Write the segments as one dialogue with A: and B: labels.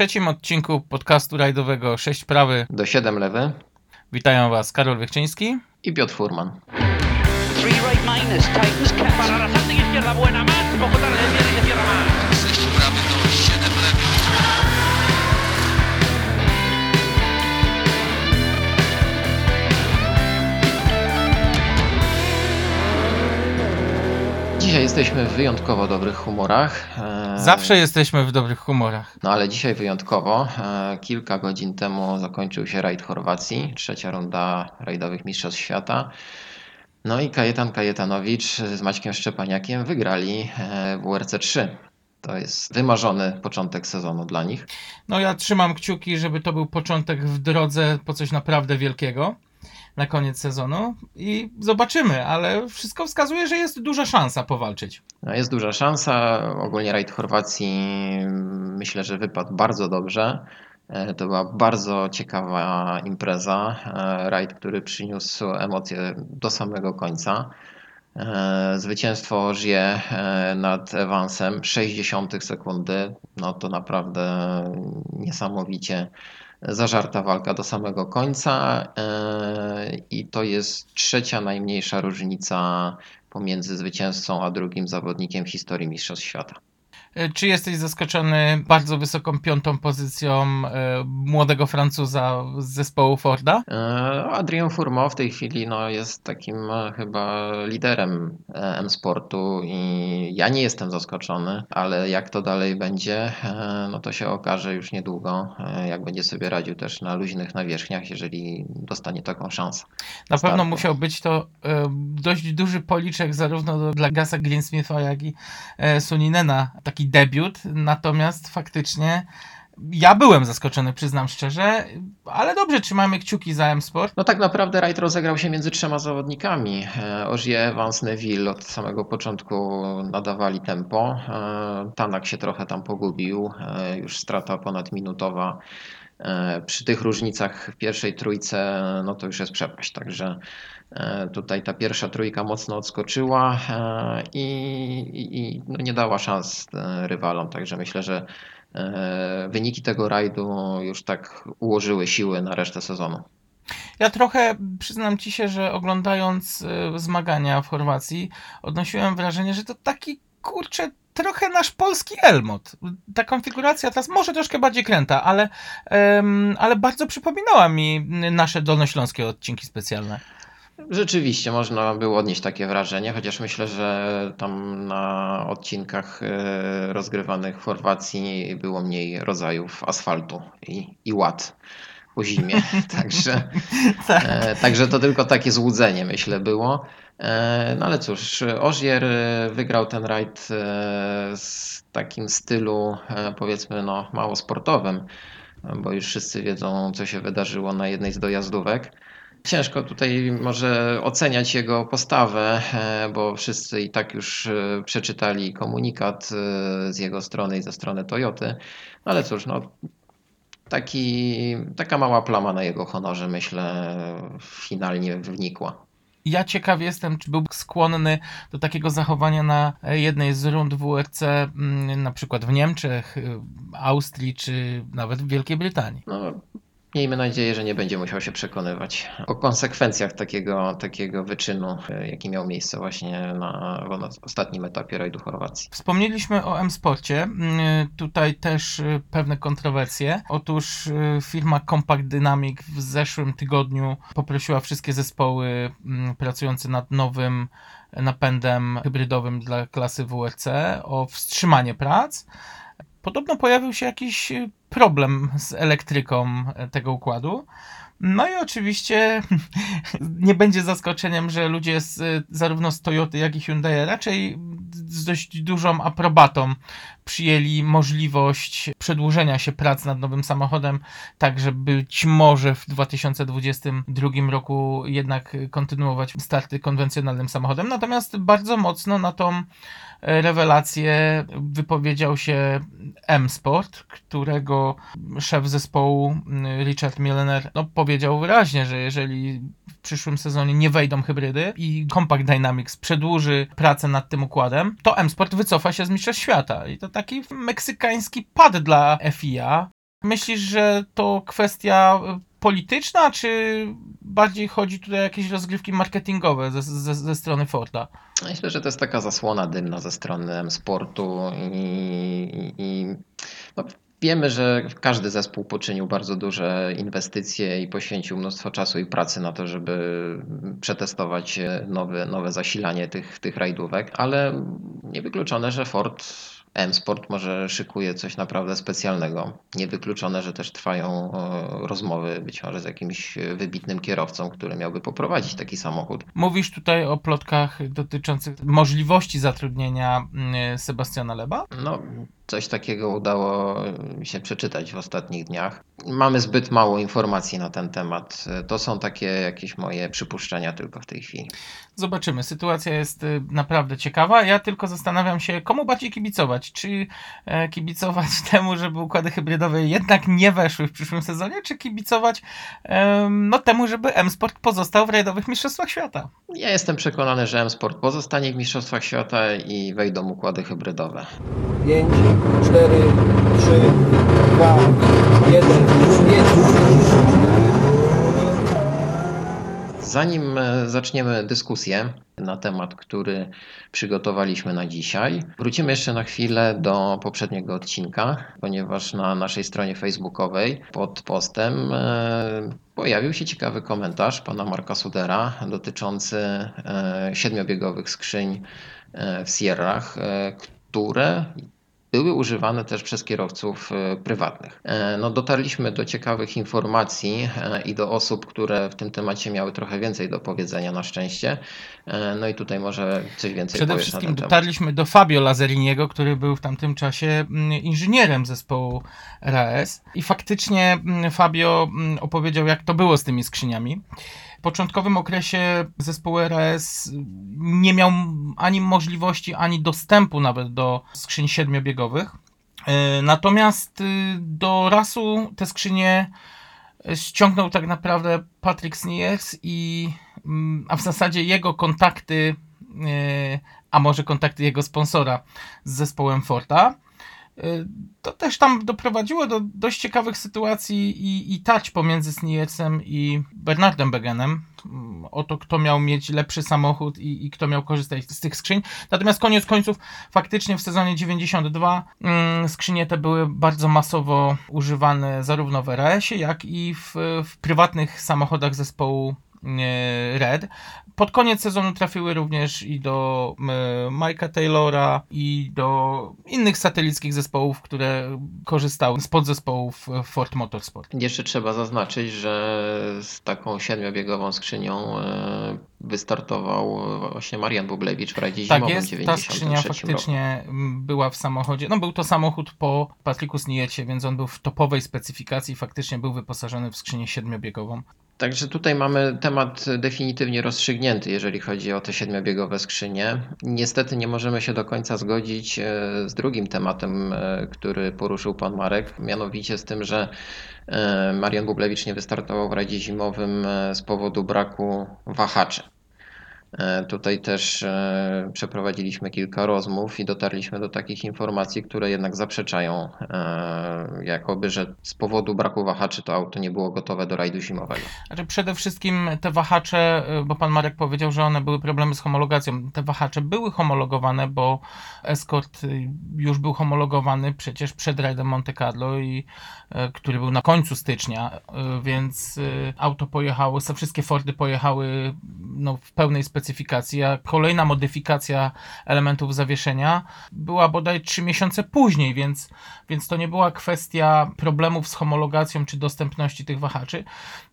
A: trzecim odcinku podcastu rajdowego 6 prawy.
B: Do 7 lewy.
A: Witają Was Karol Wiechczyński
B: i Piotr Furman.
C: Three right minus, tightens
B: Dzisiaj jesteśmy w wyjątkowo dobrych humorach. e,
A: Zawsze jesteśmy w dobrych humorach.
B: No ale dzisiaj wyjątkowo. E, Kilka godzin temu zakończył się rajd Chorwacji, trzecia runda rajdowych Mistrzostw Świata. No i Kajetan Kajetanowicz z Maćkiem Szczepaniakiem wygrali e, WRC 3. To jest wymarzony początek sezonu dla nich.
A: No ja trzymam kciuki, żeby to był początek w drodze po coś naprawdę wielkiego na koniec sezonu i zobaczymy, ale wszystko wskazuje, że jest duża szansa powalczyć.
B: No, Jest duża szansa. Ogólnie rajd Chorwacji myślę, że wypadł bardzo dobrze. E, To była bardzo ciekawa impreza. E, Rajd, który przyniósł emocje do samego końca. E, Zwycięstwo Żyje nad Evansem 60 sekundy. No to naprawdę niesamowicie zażarta walka do samego końca. E, I to jest trzecia najmniejsza różnica pomiędzy zwycięzcą a drugim zawodnikiem w historii Mistrzostw Świata.
A: E, Czy jesteś zaskoczony bardzo wysoką piątą pozycją e, młodego Francuza z zespołu Forda?
B: E, Adrien Fourmont w tej chwili no, jest takim chyba liderem M-Sportu i ja nie jestem zaskoczony, ale jak to dalej będzie, no to się okaże już niedługo, jak będzie sobie radził też na luźnych nawierzchniach, jeżeli dostanie taką szansę.
A: Na
B: Startu.
A: pewno musiał być to dość duży policzek zarówno dla Gasa Greensmitha, jak i Suninena. Taki debiut, natomiast faktycznie ja byłem zaskoczony, przyznam szczerze, ale dobrze, trzymamy kciuki za M-Sport.
B: No tak naprawdę rajd rozegrał się między trzema zawodnikami. E, Ogier, Evans, Neville od samego początku nadawali tempo. E, Tanak się trochę tam pogubił. E, Już strata ponadminutowa. Przy tych różnicach w pierwszej trójce no to już jest przepaść. Także tutaj ta pierwsza trójka mocno odskoczyła e, i, i, no nie dała szans e, rywalom. Także myślę, że e, wyniki tego rajdu już tak ułożyły siły na resztę sezonu.
A: Ja trochę przyznam ci się, że oglądając e, zmagania w Chorwacji, odnosiłem wrażenie, że to taki kurczę. Trochę nasz polski Elmot. Ta konfiguracja teraz może troszkę bardziej kręta, ale, em, ale bardzo przypominała mi nasze dolnośląskie odcinki specjalne.
B: Rzeczywiście można było odnieść takie wrażenie, chociaż myślę, że tam na odcinkach e, rozgrywanych w Chorwacji było mniej rodzajów asfaltu i, i ład po zimie. Także,
A: Tak.
B: e, także to tylko takie złudzenie, myślę, było. E, No ale cóż, Ożier e, wygrał ten rajd e, z takim stylu, powiedzmy, no, mało sportowym, bo już wszyscy wiedzą, co się wydarzyło na jednej z dojazdówek. Ciężko tutaj może oceniać jego postawę, e, bo wszyscy i tak już e, przeczytali komunikat e, z jego strony i ze strony Toyoty. No ale cóż, no, taki, taka mała plama na jego honorze, myślę, finalnie wnikła.
A: Ja ciekaw jestem, czy był skłonny do takiego zachowania na jednej z rund WRC, mm, na przykład w Niemczech, y, Austrii, czy nawet w Wielkiej Brytanii.
B: No, miejmy nadzieję, że nie będzie musiał się przekonywać o konsekwencjach takiego, takiego wyczynu, e, jaki miał miejsce właśnie na, na ostatnim etapie rajdu Chorwacji.
A: Wspomnieliśmy o M-Sporcie. Mm, Tutaj też y, pewne kontrowersje. Otóż y, firma Compact Dynamic w zeszłym tygodniu poprosiła wszystkie zespoły mm, pracujące nad nowym napędem hybrydowym dla klasy WRC o wstrzymanie prac. Podobno pojawił się jakiś y, problem z elektryką e, tego układu. No i oczywiście nie będzie zaskoczeniem, że ludzie z, y, zarówno z Toyoty, jak i Hyundai raczej z dość dużą aprobatą przyjęli możliwość przedłużenia się prac nad nowym samochodem, tak że być może w 2022 roku jednak kontynuować starty konwencjonalnym samochodem. Natomiast bardzo mocno na tą rewelację wypowiedział się M-Sport, którego szef zespołu mm, Richard Millener no, powiedział wyraźnie, że jeżeli w przyszłym sezonie nie wejdą hybrydy i Compact Dynamics przedłuży pracę nad tym układem, to M-Sport wycofa się z Mistrzostw Świata. I to taki meksykański pad dla FIA. Myślisz, że to kwestia y, polityczna, czy bardziej chodzi tutaj o jakieś rozgrywki marketingowe ze, ze, ze strony Forda?
B: Myślę, że to jest taka zasłona dymna ze strony M-Sportu i, i no, wiemy, że każdy zespół poczynił bardzo duże inwestycje i poświęcił mnóstwo czasu i pracy na to, żeby przetestować nowe, nowe zasilanie tych, tych rajdówek, ale niewykluczone, że Ford M-Sport może szykuje coś naprawdę specjalnego. Niewykluczone, że też trwają e, rozmowy być może z jakimś wybitnym kierowcą, który miałby poprowadzić taki samochód.
A: Mówisz tutaj o plotkach dotyczących możliwości zatrudnienia mm, Sebastiana Leba?
B: No, coś takiego udało mi się przeczytać w ostatnich dniach. Mamy zbyt mało informacji na ten temat. To są takie jakieś moje przypuszczenia tylko w tej chwili.
A: Zobaczymy. Sytuacja jest y, naprawdę ciekawa. Ja tylko zastanawiam się, komu bardziej kibicować. Czy e, kibicować temu, żeby układy hybrydowe jednak nie weszły w przyszłym sezonie, czy kibicować no, temu, żeby M-Sport pozostał w rajdowych mistrzostwach świata?
B: Ja jestem przekonany, że M-Sport pozostanie w Mistrzostwach Świata i wejdą układy hybrydowe.
D: 5, 4, 3, 2, 1,
B: Zanim e, zaczniemy dyskusję na temat, który przygotowaliśmy na dzisiaj, wrócimy jeszcze na chwilę do poprzedniego odcinka, ponieważ na naszej stronie facebookowej pod postem e, pojawił się ciekawy komentarz pana Marka Sudera dotyczący e, siedmiobiegowych skrzyń w Sierrach, które były używane też przez kierowców e, prywatnych. E, No, dotarliśmy do ciekawych informacji e, i do osób, które w tym temacie miały trochę więcej do powiedzenia na szczęście. No i tutaj może coś więcej
A: Przede wszystkim
B: ten temat.
A: dotarliśmy do Fabio Lazariniego, który był w tamtym czasie mm, inżynierem zespołu RAS i faktycznie mm, Fabio mm, opowiedział, jak to było z tymi skrzyniami. Początkowym okresie zespół RAS nie miał ani możliwości, ani dostępu nawet do skrzyń siedmiobiegowych. E, Natomiast y, do rasu te skrzynie ściągnął tak naprawdę Patrick Sniers i mm, a w zasadzie jego kontakty, e, a może kontakty jego sponsora z zespołem Forta. E, To też tam doprowadziło do dość ciekawych sytuacji i, i tać pomiędzy Sniersem i Bernardem Begenem mm, o to, kto miał mieć lepszy samochód i, i kto miał korzystać z tych skrzyń. Natomiast koniec końców, faktycznie w sezonie 92 mm, skrzynie te były bardzo masowo używane zarówno w RS-ie, jak i w, w prywatnych samochodach zespołu e, Red. Pod koniec sezonu trafiły również i do e, Mike'a Taylora i do innych satelickich zespołów, które korzystały z podzespołów e, Ford Motorsport.
B: Jeszcze trzeba zaznaczyć, że z taką siedmiobiegową skrzynią e, wystartował właśnie Marian Bublewicz w rajdzie
A: Tak
B: zimowym
A: jest, ta skrzynia
B: 93 roku.
A: faktycznie mm, była w samochodzie. No był to samochód po Patricku Sniejecie, więc on był w topowej specyfikacji, faktycznie był wyposażony w skrzynię siedmiobiegową.
B: Także tutaj mamy temat definitywnie rozstrzygnięty, jeżeli chodzi o te siedmiobiegowe skrzynie. Niestety nie możemy się do końca zgodzić e, z drugim tematem, e, który poruszył pan Marek, mianowicie z tym, że e, Marian Bublewicz nie wystartował w rajdzie zimowym z powodu braku wahaczy. E, Tutaj też e, przeprowadziliśmy kilka rozmów i dotarliśmy do takich informacji, które jednak zaprzeczają, e, jakoby, że z powodu braku wahaczy to auto nie było gotowe do rajdu zimowego.
A: Znaczy przede wszystkim te wahacze, bo pan Marek powiedział, że one były problemy z homologacją. Te wahacze były homologowane, bo Escort już był homologowany przecież przed rajdem Monte Carlo i który był na końcu stycznia, więc auto pojechało, wszystkie Fordy pojechały no, w pełnej specyfikacji, a kolejna modyfikacja elementów zawieszenia była bodaj 3 miesiące później, więc, więc to nie była kwestia problemów z homologacją czy dostępności tych wahaczy.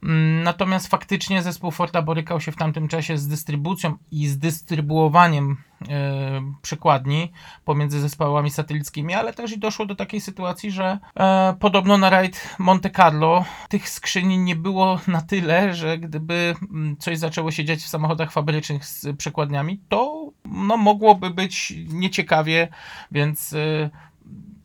A: Mm, Natomiast faktycznie zespół Forda borykał się w tamtym czasie z dystrybucją i z dystrybuowaniem e, przekładni pomiędzy zespołami satelickimi, ale też i doszło do takiej sytuacji, że e, podobno na rajd Monte Carlo tych skrzyni nie było na tyle, że gdyby mm, coś zaczęło się dziać w samochodach fabrycznych z przekładniami, to no, mogłoby być nieciekawie, więc e,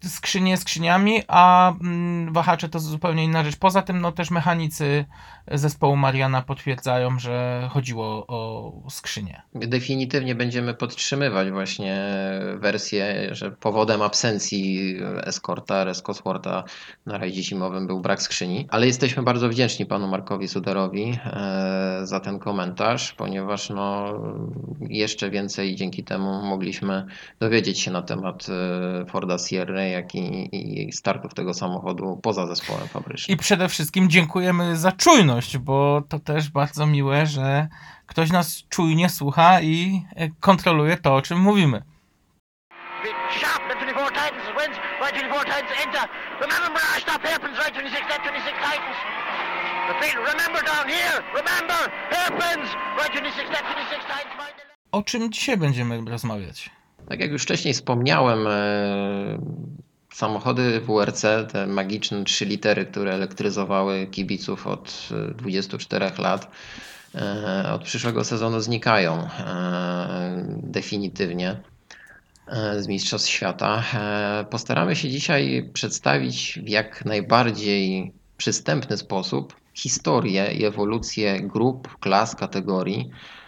A: skrzynie skrzyniami, a mm, wahacze to zupełnie inna rzecz. Poza tym, no też mechanicy zespołu Mariana potwierdzają, że chodziło o skrzynię.
B: Definitywnie będziemy podtrzymywać właśnie wersję, że powodem absencji Escorta, Escosworta na rajdzie zimowym był brak skrzyni, ale jesteśmy bardzo wdzięczni panu Markowi Sudarowi e, za ten komentarz, ponieważ no, jeszcze więcej dzięki temu mogliśmy dowiedzieć się na temat e, Forda Sierra, jak i, i startów tego samochodu poza zespołem fabrycznym.
A: I przede wszystkim dziękujemy za czujność, bo to też bardzo miłe, że ktoś nas czujnie słucha i e, kontroluje to, o czym mówimy.
E: Big sharp, left 24 Titans wins, right 24 Titans enter. Remember where I stop hairpins, right 26, left 26 Titans. The field, remember down here, remember, hairpins, right 26, left 26 Titans. mind the-
A: O czym dzisiaj będziemy rozmawiać?
B: Tak jak już wcześniej wspomniałem, e, samochody WRC, te magiczne trzy litery, które elektryzowały kibiców od e, 24 lat, e, od przyszłego sezonu znikają e, definitywnie e, z Mistrzostw Świata. E, Postaramy się dzisiaj przedstawić w jak najbardziej przystępny sposób historię i ewolucję grup, klas, kategorii, e,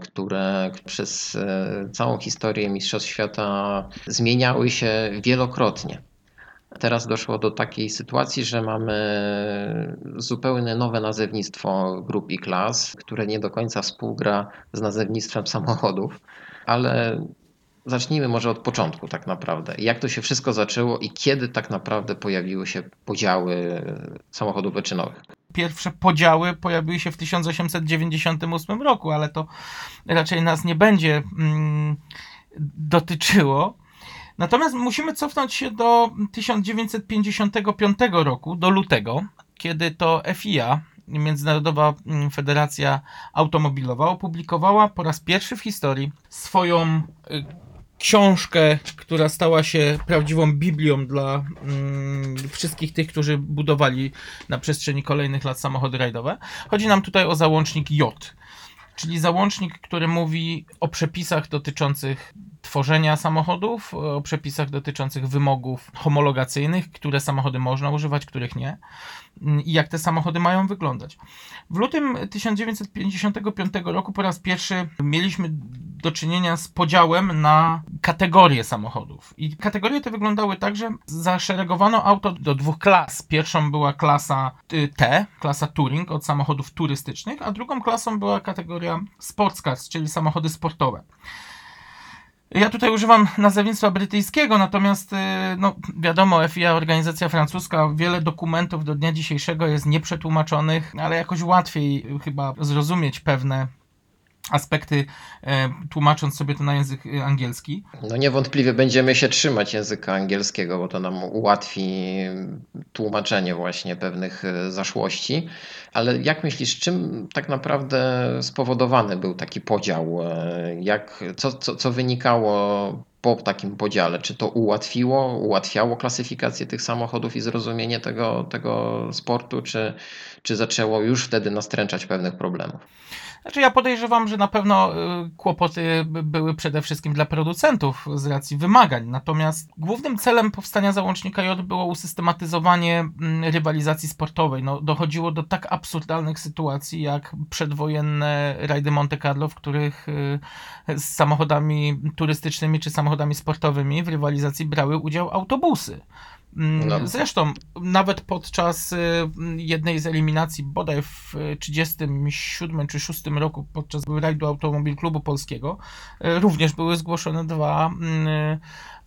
B: które przez e, całą historię Mistrzostw Świata zmieniały się wielokrotnie. Teraz doszło do takiej sytuacji, że mamy zupełnie nowe nazewnictwo grup i klas, które nie do końca współgra z nazewnictwem samochodów, ale zacznijmy może od początku tak naprawdę. Jak to się wszystko zaczęło i kiedy tak naprawdę pojawiły się podziały samochodów wyczynowych?
A: Pierwsze podziały pojawiły się w 1898 roku, ale to raczej nas nie będzie mm, dotyczyło. Natomiast musimy cofnąć się do 1955 roku, do lutego, kiedy to FIA, Międzynarodowa mm, Federacja Automobilowa, opublikowała po raz pierwszy w historii swoją y, książkę, która stała się prawdziwą Biblią dla mm, wszystkich tych, którzy budowali na przestrzeni kolejnych lat samochody rajdowe. Chodzi nam tutaj o załącznik J, czyli załącznik, który mówi o przepisach dotyczących tworzenia samochodów, o przepisach dotyczących wymogów homologacyjnych, które samochody można używać, których nie mm, i jak te samochody mają wyglądać. W lutym 1955 roku po raz pierwszy mieliśmy do czynienia z podziałem na kategorie samochodów. I kategorie te wyglądały tak, że zaszeregowano auto do dwóch klas. Pierwszą była klasa y, T, klasa Touring od samochodów turystycznych, a drugą klasą była kategoria Sports Cars, czyli samochody sportowe. Ja tutaj używam nazewnictwa brytyjskiego, natomiast y, no, wiadomo, FIA, organizacja francuska, wiele dokumentów do dnia dzisiejszego jest nieprzetłumaczonych, ale jakoś łatwiej chyba zrozumieć pewne aspekty, e, tłumacząc sobie to na język y, angielski.
B: No niewątpliwie będziemy się trzymać języka angielskiego, bo to nam ułatwi tłumaczenie właśnie pewnych e, zaszłości. Ale jak myślisz, czym tak naprawdę spowodowany był taki podział? E, Jak, co, co, co wynikało po takim podziale? Czy to ułatwiło, ułatwiało klasyfikację tych samochodów i zrozumienie tego, tego sportu, czy, czy zaczęło już wtedy nastręczać pewnych problemów?
A: Znaczy ja podejrzewam, że na pewno y, kłopoty by- były przede wszystkim dla producentów z racji wymagań. Natomiast głównym celem powstania załącznika J było usystematyzowanie mm, rywalizacji sportowej. No, dochodziło do tak absurdalnych sytuacji jak przedwojenne rajdy Monte Carlo, w których y, z samochodami turystycznymi czy samochodami sportowymi w rywalizacji brały udział autobusy. Mm,
B: No.
A: Zresztą nawet podczas y, jednej z eliminacji, bodaj w y, 37 czy 6 roku, podczas rajdu Automobil Klubu Polskiego, y, również były zgłoszone dwa mm,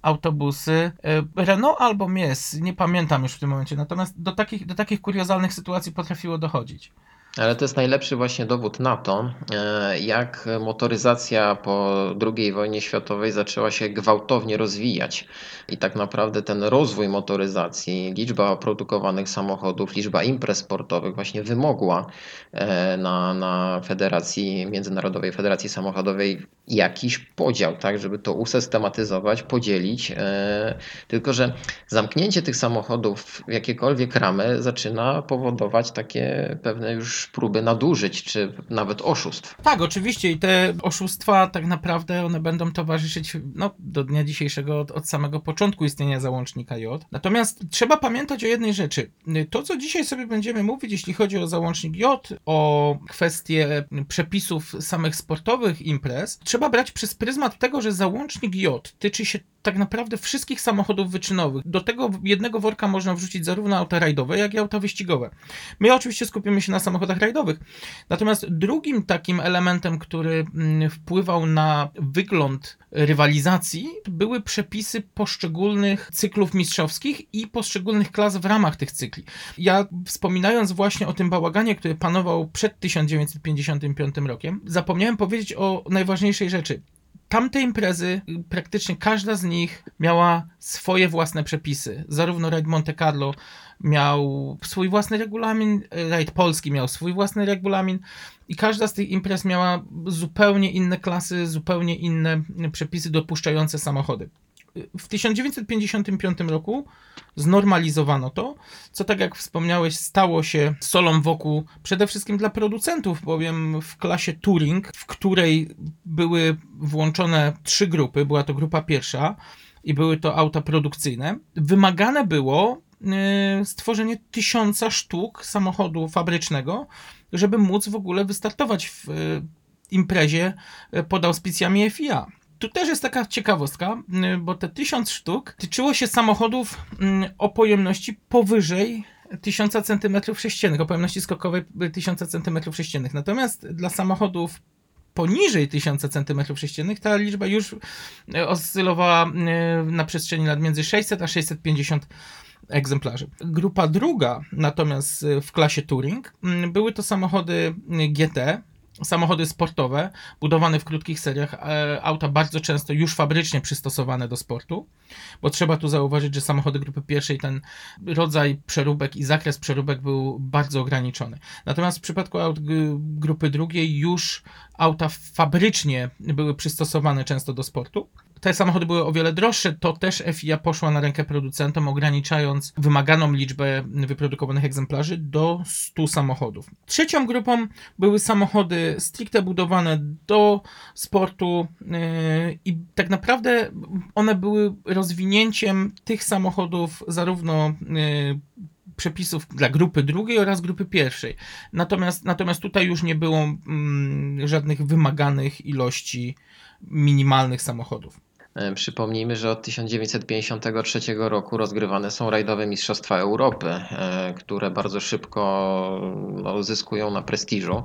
A: autobusy y, Renault albo Mies, nie pamiętam już w tym momencie. Natomiast do takich, do takich kuriozalnych sytuacji potrafiło dochodzić.
B: Ale to jest najlepszy właśnie dowód na to, e, jak motoryzacja po II wojnie światowej zaczęła się gwałtownie rozwijać. I tak naprawdę ten rozwój motoryzacji, liczba produkowanych samochodów, liczba imprez sportowych właśnie wymogła e, na, na Federacji, Międzynarodowej Federacji Samochodowej jakiś podział, tak, żeby to usystematyzować, podzielić. e, Tylko, że zamknięcie tych samochodów w jakiekolwiek ramy zaczyna powodować takie pewne już próby nadużyć, czy nawet oszustw.
A: Tak, oczywiście i te oszustwa tak naprawdę one będą towarzyszyć no, do dnia dzisiejszego od, od samego początku istnienia załącznika J. Natomiast trzeba pamiętać o jednej rzeczy. To, co dzisiaj sobie będziemy mówić, jeśli chodzi o załącznik J, o kwestie przepisów samych sportowych imprez, trzeba brać przez pryzmat tego, że załącznik J tyczy się tak naprawdę wszystkich samochodów wyczynowych. Do tego jednego worka można wrzucić zarówno auta rajdowe, jak i auta wyścigowe. My oczywiście skupimy się na samochodach rajdowych. Natomiast drugim takim elementem, który mm, wpływał na wygląd rywalizacji, były przepisy poszczególnych cyklów mistrzowskich i poszczególnych klas w ramach tych cykli. Ja wspominając właśnie o tym bałaganie, który panował przed 1955 rokiem, zapomniałem powiedzieć o najważniejszej rzeczy tamte imprezy, praktycznie każda z nich miała swoje własne przepisy. Zarówno Raid Monte Carlo miał swój własny regulamin, Raid Polski miał swój własny regulamin i każda z tych imprez miała zupełnie inne klasy, zupełnie inne przepisy dopuszczające samochody. W 1955 roku znormalizowano to, co tak jak wspomniałeś, stało się solą wokół przede wszystkim dla producentów, bowiem w klasie Touring, w której były włączone trzy grupy, była to grupa pierwsza i były to auta produkcyjne, wymagane było yy, stworzenie tysiąca sztuk samochodu fabrycznego, żeby móc w ogóle wystartować w yy, imprezie yy, pod auspicjami FIA tu też jest taka ciekawostka, y, bo te 1000 sztuk tyczyło się samochodów y, o pojemności powyżej 1000 cm3, o pojemności skokowej 1000 cm3. Natomiast dla samochodów poniżej 1000 cm3 ta liczba już y, oscylowała na przestrzeni lat między 600 a 650 egzemplarzy. Grupa druga, natomiast w klasie Touring, były to samochody GT, samochody sportowe, budowane w krótkich seriach, e, auta bardzo często już fabrycznie przystosowane do sportu, bo trzeba tu zauważyć, że samochody grupy pierwszej, ten rodzaj przeróbek i zakres przeróbek był bardzo ograniczony. Natomiast w przypadku aut grupy drugiej już auta fabrycznie były przystosowane często do sportu te samochody były o wiele droższe, to też FIA poszła na rękę producentom, ograniczając wymaganą liczbę wyprodukowanych egzemplarzy do 100 samochodów. Trzecią grupą były samochody stricte budowane do sportu yy, i tak naprawdę one były rozwinięciem tych samochodów zarówno yy, przepisów dla grupy drugiej oraz grupy pierwszej. Natomiast, natomiast tutaj już nie było mm, żadnych wymaganych ilości minimalnych samochodów.
B: E, przypomnijmy, że od 1953 roku rozgrywane są rajdowe Mistrzostwa Europy, e, które bardzo szybko no, zyskują na prestiżu.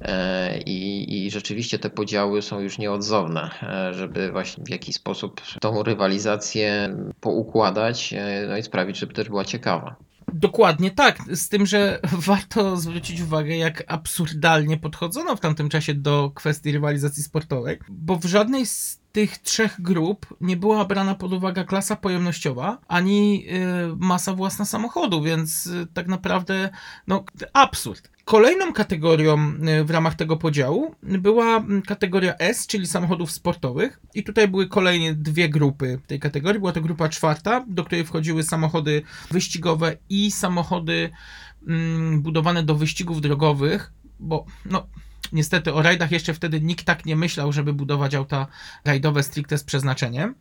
B: E, I, I rzeczywiście te podziały są już nieodzowne, żeby właśnie w jakiś sposób tą rywalizację poukładać no i sprawić, żeby też była ciekawa.
A: Dokładnie tak, z tym, że warto zwrócić uwagę, jak absurdalnie podchodzono w tamtym czasie do kwestii rywalizacji sportowej, bo w żadnej z tych trzech grup nie była brana pod uwagę klasa pojemnościowa ani y, masa własna samochodu, więc y, tak naprawdę no absurd. Kolejną kategorią y, w ramach tego podziału była kategoria S, czyli samochodów sportowych. I tutaj były kolejnie dwie grupy tej kategorii. Była to grupa czwarta, do której wchodziły samochody wyścigowe i samochody mm, budowane do wyścigów drogowych, bo no, Niestety o rajdach jeszcze wtedy nikt tak nie myślał, żeby budować auta rajdowe stricte z przeznaczeniem,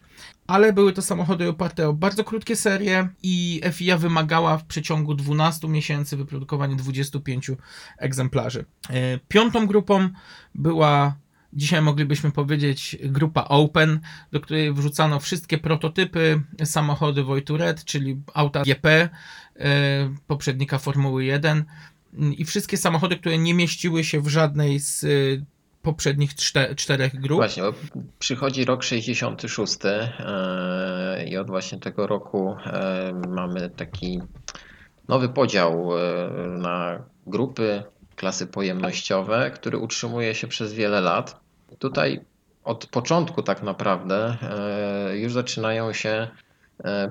A: ale były to samochody oparte o bardzo krótkie serie i FIA wymagała w przeciągu 12 miesięcy wyprodukowania 25 egzemplarzy. E, piątą grupą była Dzisiaj moglibyśmy powiedzieć grupa Open, do której wrzucano wszystkie prototypy samochody Voituret, czyli auta GP, e, poprzednika Formuły 1 i wszystkie samochody, które nie mieściły się w żadnej z y, poprzednich czterech grup.
B: Właśnie, przychodzi rok 66 e, i od właśnie tego roku e, mamy taki nowy podział e, na grupy, klasy pojemnościowe, który utrzymuje się przez wiele lat. Tutaj od początku tak naprawdę już zaczynają się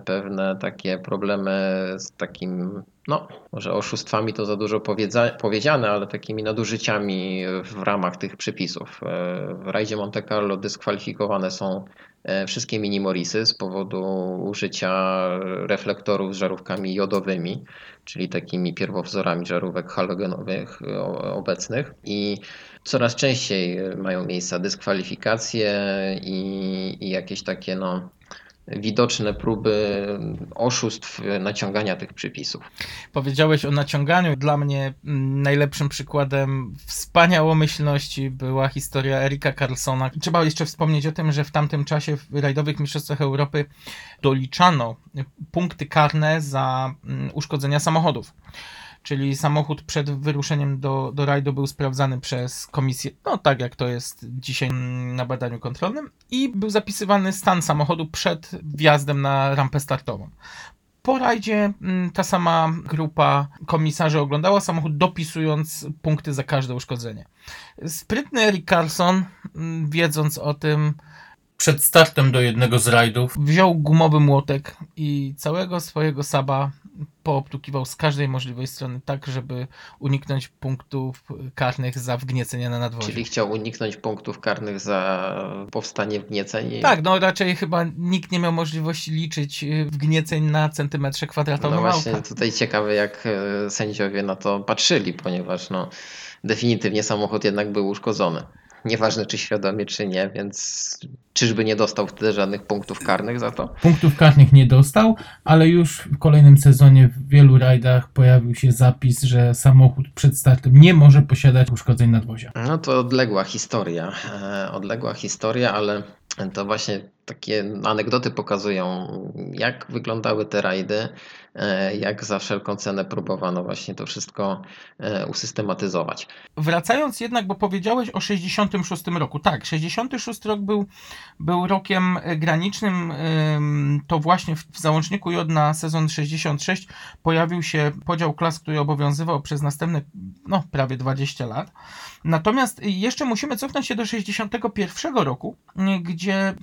B: pewne takie problemy z takim, no może oszustwami to za dużo powiedzia- powiedziane, ale takimi nadużyciami w ramach tych przepisów. E, W rajdzie Monte Carlo dyskwalifikowane są e, wszystkie mini Morisy z powodu użycia reflektorów z żarówkami jodowymi, czyli takimi pierwowzorami żarówek halogenowych obecnych i coraz częściej mają miejsca dyskwalifikacje i, i jakieś takie no, widoczne próby oszustw naciągania tych przepisów.
A: Powiedziałeś o naciąganiu. Dla mnie mm, najlepszym przykładem wspaniałomyślności była historia Erika Carlsona. Trzeba jeszcze wspomnieć o tym, że w tamtym czasie w rajdowych mistrzostwach Europy doliczano punkty karne za mm, uszkodzenia samochodów. Czyli samochód przed wyruszeniem do, do rajdu był sprawdzany przez komisję, no tak jak to jest dzisiaj na badaniu kontrolnym, i był zapisywany stan samochodu przed wjazdem na rampę startową. Po rajdzie mm, ta sama grupa komisarzy oglądała samochód, dopisując punkty za każde uszkodzenie. Sprytny Eric Carlson, mm, wiedząc o tym, przed startem do jednego z rajdów, wziął gumowy młotek i całego swojego saba poobtukiwał z każdej możliwej strony, tak żeby uniknąć punktów karnych za wgniecenie na nadwozie.
B: Czyli chciał uniknąć punktów karnych za powstanie wgnieceń.
A: Tak, no raczej chyba nikt nie miał możliwości liczyć y, wgnieceń na centymetrze
B: No
A: kwadratowym
B: właśnie
A: auta.
B: tutaj ciekawe jak e, sędziowie na to patrzyli, ponieważ no, definitywnie samochód jednak był uszkodzony. Nieważne czy świadomie, czy nie, więc czyżby nie dostał wtedy żadnych punktów karnych za to?
F: Punktów karnych nie dostał, ale już w kolejnym sezonie w wielu rajdach pojawił się zapis, że samochód przed startem nie może posiadać uszkodzeń nadwozia.
B: No to odległa historia. e, Odległa historia, ale to właśnie takie anegdoty pokazują, jak wyglądały te rajdy, e, jak za wszelką cenę próbowano właśnie to wszystko e, usystematyzować.
A: Wracając jednak, bo powiedziałeś o 66 roku. Tak, 66 rok był, był rokiem e, granicznym. ym, To właśnie w załączniku J na sezon 66 pojawił się podział klas, który obowiązywał przez następne no, prawie 20 lat. Natomiast jeszcze musimy cofnąć się do 61 roku, gdzie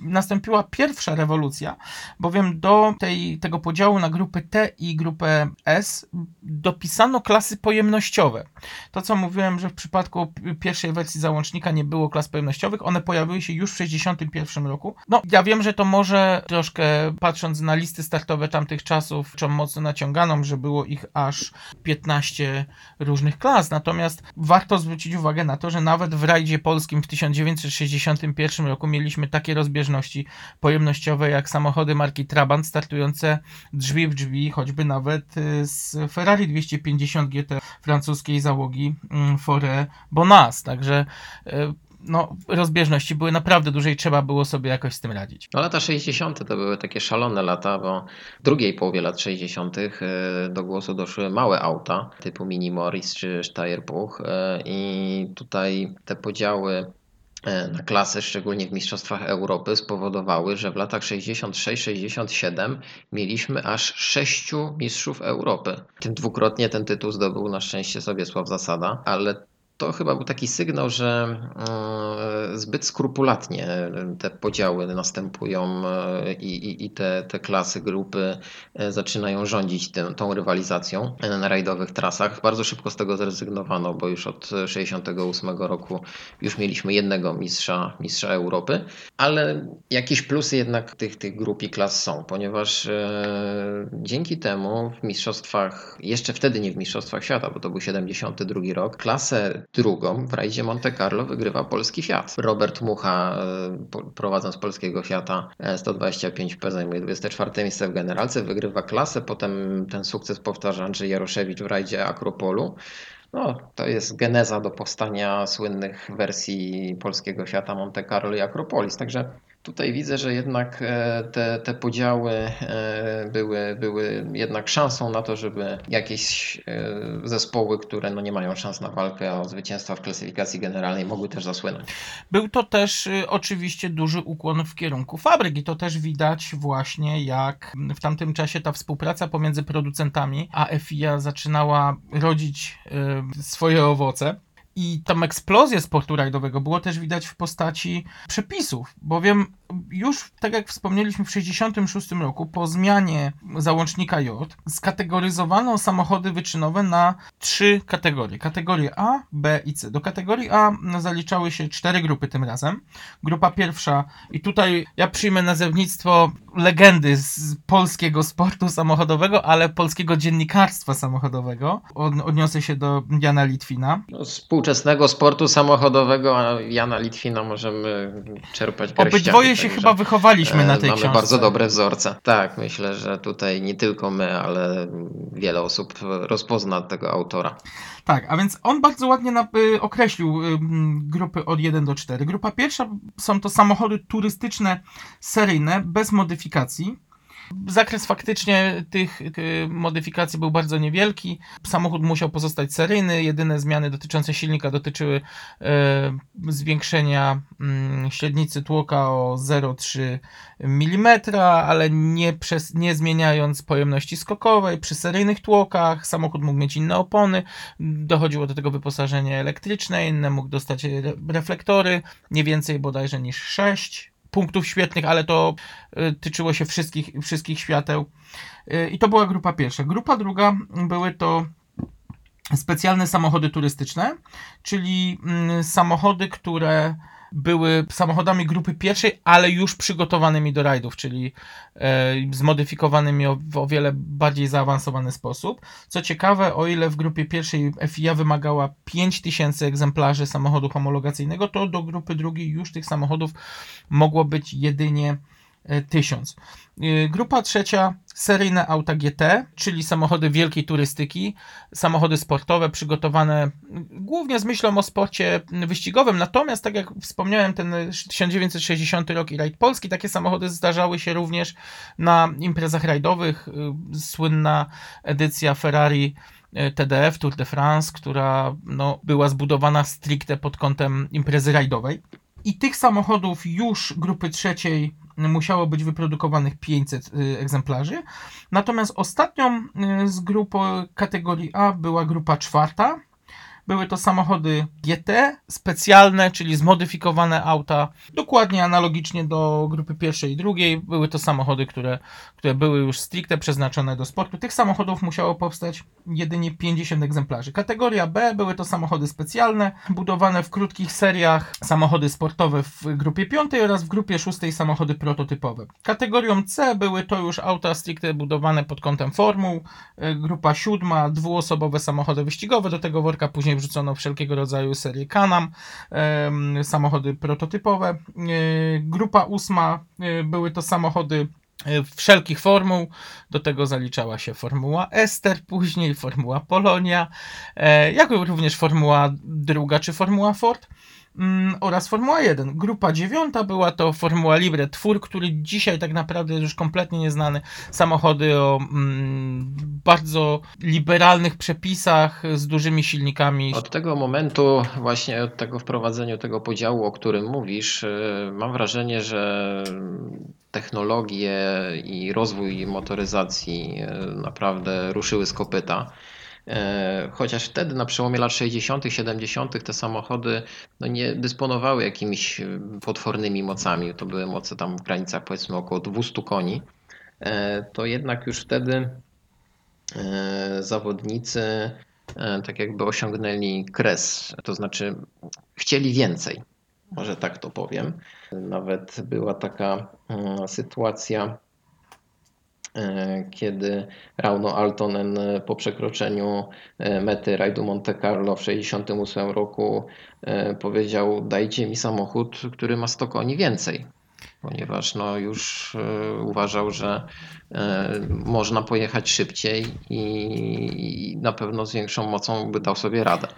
A: nastąpiła pierwsza rewolucja, bowiem do tej, tego podziału na grupę T i grupę S dopisano klasy pojemnościowe. To, co mówiłem, że w przypadku pierwszej wersji załącznika nie było klas pojemnościowych, one pojawiły się już w 61 roku. No, ja wiem, że to może troszkę, patrząc na listy startowe tamtych czasów, czą mocno naciąganą, że było ich aż 15 różnych klas, natomiast warto zwrócić uwagę na to, że nawet w rajdzie polskim w 1961 roku mieliśmy takie rozbieżności pojemnościowe jak samochody marki Trabant startujące drzwi w drzwi, choćby nawet y, z Ferrari 250 GT francuskiej załogi mm, Forêt Bonas, także y, no, rozbieżności były naprawdę duże i trzeba było sobie jakoś z tym radzić.
B: No lata 60. to były takie szalone lata, bo w drugiej połowie lat 60. e, do głosu doszły małe auta typu Mini Morris czy Steyr-Buch i tutaj te podziały na klasy, szczególnie w Mistrzostwach Europy, spowodowały, że w latach 66-67 mieliśmy aż sześciu mistrzów Europy. Tym dwukrotnie ten tytuł zdobył na szczęście Sobiesław Zasada, ale to chyba był taki sygnał, że e, zbyt skrupulatnie te podziały następują e, i, i, i te, te klasy, grupy e, zaczynają rządzić tym, tą rywalizacją na rajdowych trasach. Bardzo szybko z tego zrezygnowano, bo już od 68 roku już mieliśmy jednego mistrza, mistrza Europy, ale jakieś plusy jednak tych, tych grup i klas są, ponieważ dzięki temu w mistrzostwach, jeszcze wtedy nie w mistrzostwach świata, bo to był 72 rok, klasę drugą w rajdzie Monte Carlo wygrywa polski Fiat. Robert Mucha e, prowadząc polskiego Fiata e, 125P zajmuje 24 miejsce w generalce, wygrywa klasę, potem ten sukces powtarza Andrzej Jaroszewicz w rajdzie Akropolu. No, to jest geneza do powstania słynnych wersji polskiego Fiata Monte Carlo i Akropolis. Także tutaj widzę, że jednak e, te, te podziały e, były, były jednak szansą na to, żeby jakieś e, zespoły, które no nie mają szans na walkę o zwycięstwa w klasyfikacji generalnej, mogły też zasłynąć.
A: Był to też oczywiście duży ukłon w kierunku fabryk i to też widać właśnie jak w tamtym czasie ta współpraca pomiędzy producentami a FIA zaczynała rodzić swoje owoce. I tą eksplozję sportu rajdowego było też widać w postaci przepisów, bowiem Już, tak jak wspomnieliśmy, w 1966 roku, po zmianie załącznika J, skategoryzowano samochody wyczynowe na trzy kategorie. Kategorie A, B i C. Do kategorii A zaliczały się cztery grupy tym razem. Grupa pierwsza, i tutaj ja przyjmę nazewnictwo legendy z polskiego sportu samochodowego, ale polskiego dziennikarstwa samochodowego. Od, odniosę się do Jana Litwina.
B: No, z współczesnego sportu samochodowego a Jana Litwina możemy czerpać garściami.
A: Obydwoje się
B: także,
A: chyba wychowaliśmy na
B: e,
A: tej
B: Mamy
A: książce.
B: bardzo dobre wzorce. Tak, myślę, że tutaj nie tylko my, ale wiele osób rozpozna tego autora.
A: Tak, a więc on bardzo ładnie y, określił y, grupy od 1 do 4. Grupa pierwsza są to samochody turystyczne seryjne bez modyfikacji. Zakres faktycznie tych y, modyfikacji był bardzo niewielki. Samochód musiał pozostać seryjny. Jedyne zmiany dotyczące silnika dotyczyły y, zwiększenia mm, średnicy tłoka o 0,3 mm, ale nie, przez, nie zmieniając pojemności skokowej. Przy seryjnych tłokach samochód mógł mieć inne opony. Dochodziło do tego wyposażenie elektryczne, inne mógł dostać re- reflektory, nie więcej bodajże niż 6 punktów świetnych, ale to y, tyczyło się wszystkich, wszystkich świateł. Y, I to była grupa pierwsza. Grupa druga były to specjalne samochody turystyczne, czyli mm, samochody, które były samochodami grupy pierwszej, ale już przygotowanymi do rajdów, czyli e, zmodyfikowanymi o, w o wiele bardziej zaawansowany sposób. Co ciekawe, o ile w grupie pierwszej FIA wymagała 5000 egzemplarzy samochodu homologacyjnego, to do grupy drugiej już tych samochodów mogło być jedynie 1000. Y, Grupa trzecia, seryjne auta GT, czyli samochody wielkiej turystyki, samochody sportowe przygotowane y, głównie z myślą o sporcie wyścigowym. Natomiast, tak jak wspomniałem, ten 1960 rok i rajd polski, takie samochody zdarzały się również na imprezach rajdowych. Y, Słynna edycja Ferrari TDF Tour de France, która no, była zbudowana stricte pod kątem imprezy rajdowej. I tych samochodów już grupy trzeciej musiało być wyprodukowanych 500 y, egzemplarzy. Natomiast ostatnią y, z grupy kategorii A była grupa czwarta. Były to samochody GT, specjalne, czyli zmodyfikowane auta, dokładnie analogicznie do grupy pierwszej i drugiej. Były to samochody, które, które były już stricte przeznaczone do sportu. Tych samochodów musiało powstać jedynie 50 egzemplarzy. Kategoria B były to samochody specjalne, budowane w krótkich seriach, samochody sportowe w grupie piątej oraz w grupie szóstej samochody prototypowe. Kategorią C były to już auta stricte budowane pod kątem formuł. Y, Grupa siódma, dwuosobowe samochody wyścigowe, do tego worka później wrzucono wszelkiego rodzaju serie Canam, samochody prototypowe. Y, Grupa ósma y, były to samochody y, wszelkich formuł, do tego zaliczała się Formuła Ester, później Formuła Polonia, e, jak również Formuła druga czy Formuła Ford mm, oraz Formuła 1. Grupa dziewiąta była to Formuła Libre, twór, który dzisiaj tak naprawdę jest już kompletnie nieznany. Samochody o mm, bardzo liberalnych przepisach, z dużymi silnikami.
B: Od tego momentu, właśnie od tego wprowadzenia tego podziału, o którym mówisz, yy, mam wrażenie, że technologie i rozwój motoryzacji yy, naprawdę ruszyły z kopyta. Yy, Chociaż wtedy na przełomie lat 60., 70. te samochody no nie dysponowały jakimiś yy, potwornymi mocami. To były moce tam w granicach powiedzmy około 200 koni. Yy, To jednak już wtedy zawodnicy e, tak jakby osiągnęli kres, to znaczy chcieli więcej, może tak to powiem. Nawet była taka mm, sytuacja, e, kiedy Rauno Altonen e, po przekroczeniu e, mety rajdu Monte Carlo w 1968 roku e, powiedział dajcie mi samochód, który ma 100 koni więcej. Ponieważ no już e, uważał, że e, można pojechać szybciej i na pewno z większą mocą by dał sobie radę.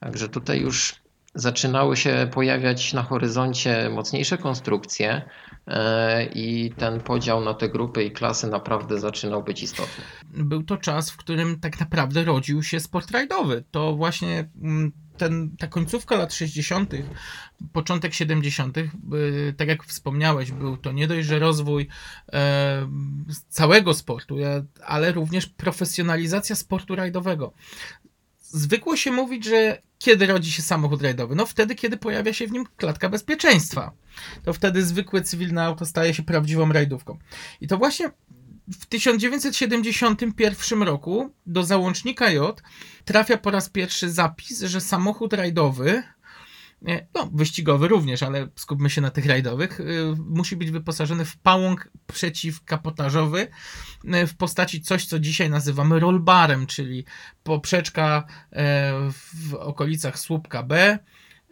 B: Także tutaj już zaczynały się pojawiać na horyzoncie mocniejsze konstrukcje e, i ten podział na te grupy i klasy naprawdę zaczynał być istotny.
A: był to czas, w którym tak naprawdę rodził się sport rajdowy. To właśnie mm, ten, ta końcówka lat 60., początek 70., y, tak jak wspomniałeś, był to nie dość, że rozwój e, całego sportu, ale również profesjonalizacja sportu rajdowego. Zwykło się mówić, że kiedy rodzi się samochód rajdowy? No wtedy, kiedy pojawia się w nim klatka bezpieczeństwa. To wtedy zwykłe cywilne auto staje się prawdziwą rajdówką. I to właśnie w 1971 roku do załącznika J trafia po raz pierwszy zapis, że samochód rajdowy, no wyścigowy również, ale skupmy się na tych rajdowych, y, musi być wyposażony w pałąk przeciwkapotażowy y, w postaci coś, co dzisiaj nazywamy rollbarem, czyli poprzeczka e, w okolicach słupka B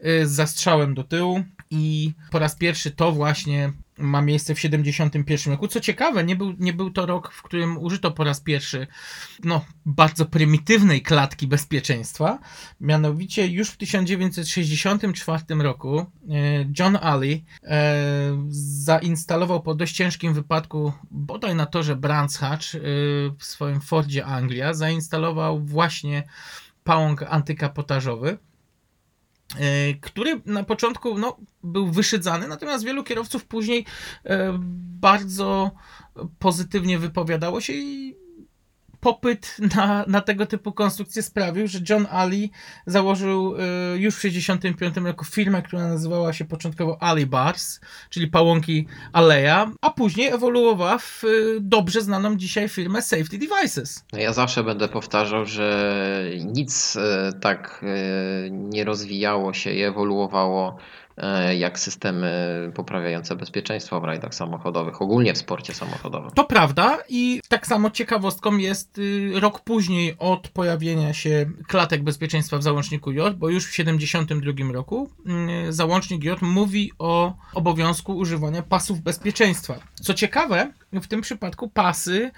A: y, z zastrzałem do tyłu i po raz pierwszy to właśnie ma miejsce w 71 roku. Co ciekawe, nie był, nie był to rok, w którym użyto po raz pierwszy no, bardzo prymitywnej klatki bezpieczeństwa. Mianowicie już w 1964 roku e, John Ali e, zainstalował po dość ciężkim wypadku, bodaj na torze Brands Hatch e, w swoim Fordzie Anglia, zainstalował właśnie pałąk antykapotażowy który na początku no, był wyszydzany, natomiast wielu kierowców później e, bardzo pozytywnie wypowiadało się i popyt na, na tego typu konstrukcje sprawił, że John Ali założył e, już w 1965 roku firmę, która nazywała się początkowo Ali Bars, czyli pałąki Aleja, a później ewoluowała w e, dobrze znaną dzisiaj firmę Safety Devices.
B: No Ja zawsze będę powtarzał, że nic e, tak nie rozwijało się i ewoluowało jak systemy poprawiające bezpieczeństwo w rajdach samochodowych, ogólnie w sporcie samochodowym.
A: To prawda i tak samo ciekawostką jest y, rok później od pojawienia się klatek bezpieczeństwa w załączniku J, bo już w 72 roku y, załącznik J mówi o obowiązku używania pasów bezpieczeństwa. Co ciekawe, w tym przypadku pasy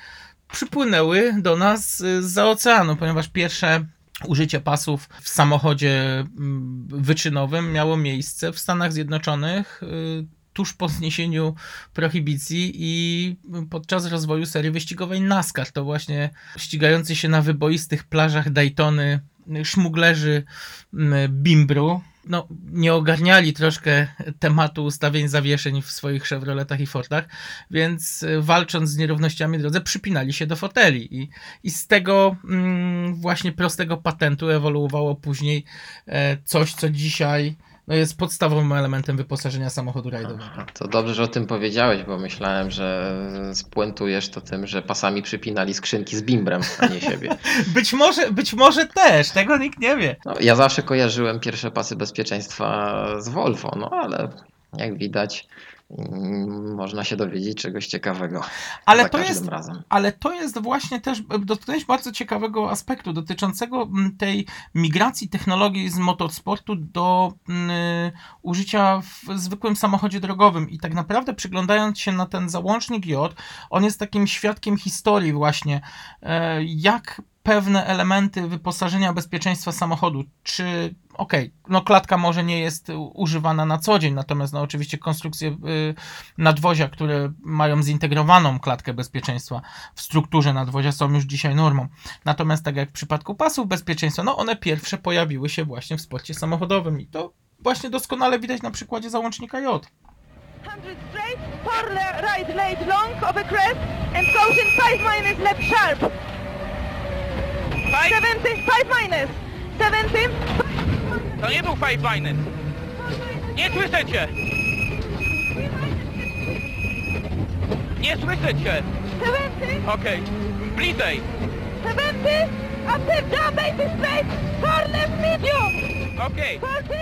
A: przypłynęły do nas y, z oceanu, ponieważ pierwsze użycie pasów w samochodzie mm, wyczynowym miało miejsce w Stanach Zjednoczonych y, tuż po zniesieniu prohibicji i podczas rozwoju serii wyścigowej NASCAR. To właśnie ścigający się na wyboistych plażach Daytony szmuglerzy mm, Bimbru no, nie ogarniali troszkę tematu ustawień zawieszeń w swoich Chevroletach i Fordach, więc y, walcząc z nierównościami w drodze przypinali się do foteli. I, i z tego mm, właśnie prostego patentu ewoluowało później e, coś, co dzisiaj no, jest podstawowym elementem wyposażenia samochodu rajdowego.
B: To dobrze, że o tym powiedziałeś, bo myślałem, że spuentujesz to tym, że pasami przypinali skrzynki z bimbrem, a nie siebie.
A: Być może, być może też, tego nikt nie wie.
B: No, ja zawsze kojarzyłem pierwsze pasy bezpieczeństwa z Volvo, no ale jak widać można się dowiedzieć czegoś ciekawego
A: Ale to jest
B: razem.
A: Ale to jest właśnie też, dotknąłeś bardzo ciekawego aspektu dotyczącego mm, tej migracji technologii z motorsportu do mm, użycia w zwykłym samochodzie drogowym. I tak naprawdę przyglądając się na ten załącznik J, on jest takim świadkiem historii właśnie, e, jak pewne elementy wyposażenia bezpieczeństwa samochodu, czy okej, no klatka może nie jest używana na co dzień, natomiast no oczywiście konstrukcje y, nadwozia, które mają zintegrowaną klatkę bezpieczeństwa w strukturze nadwozia są już dzisiaj normą. Natomiast tak jak w przypadku pasów bezpieczeństwa, no one pierwsze pojawiły się właśnie w sporcie samochodowym i to właśnie doskonale widać na przykładzie załącznika J.
G: 100 straight, four right late long of a crest and goes in 5 minus left sharp. 70, 5 minus. 70,
H: To nie był five minus. Nie słyszę cię. Nie słyszę cię.
G: 70,
H: Okej. Bliżej.
G: 70, after jump 80 straight, four left medium.
H: Okej.
G: 40,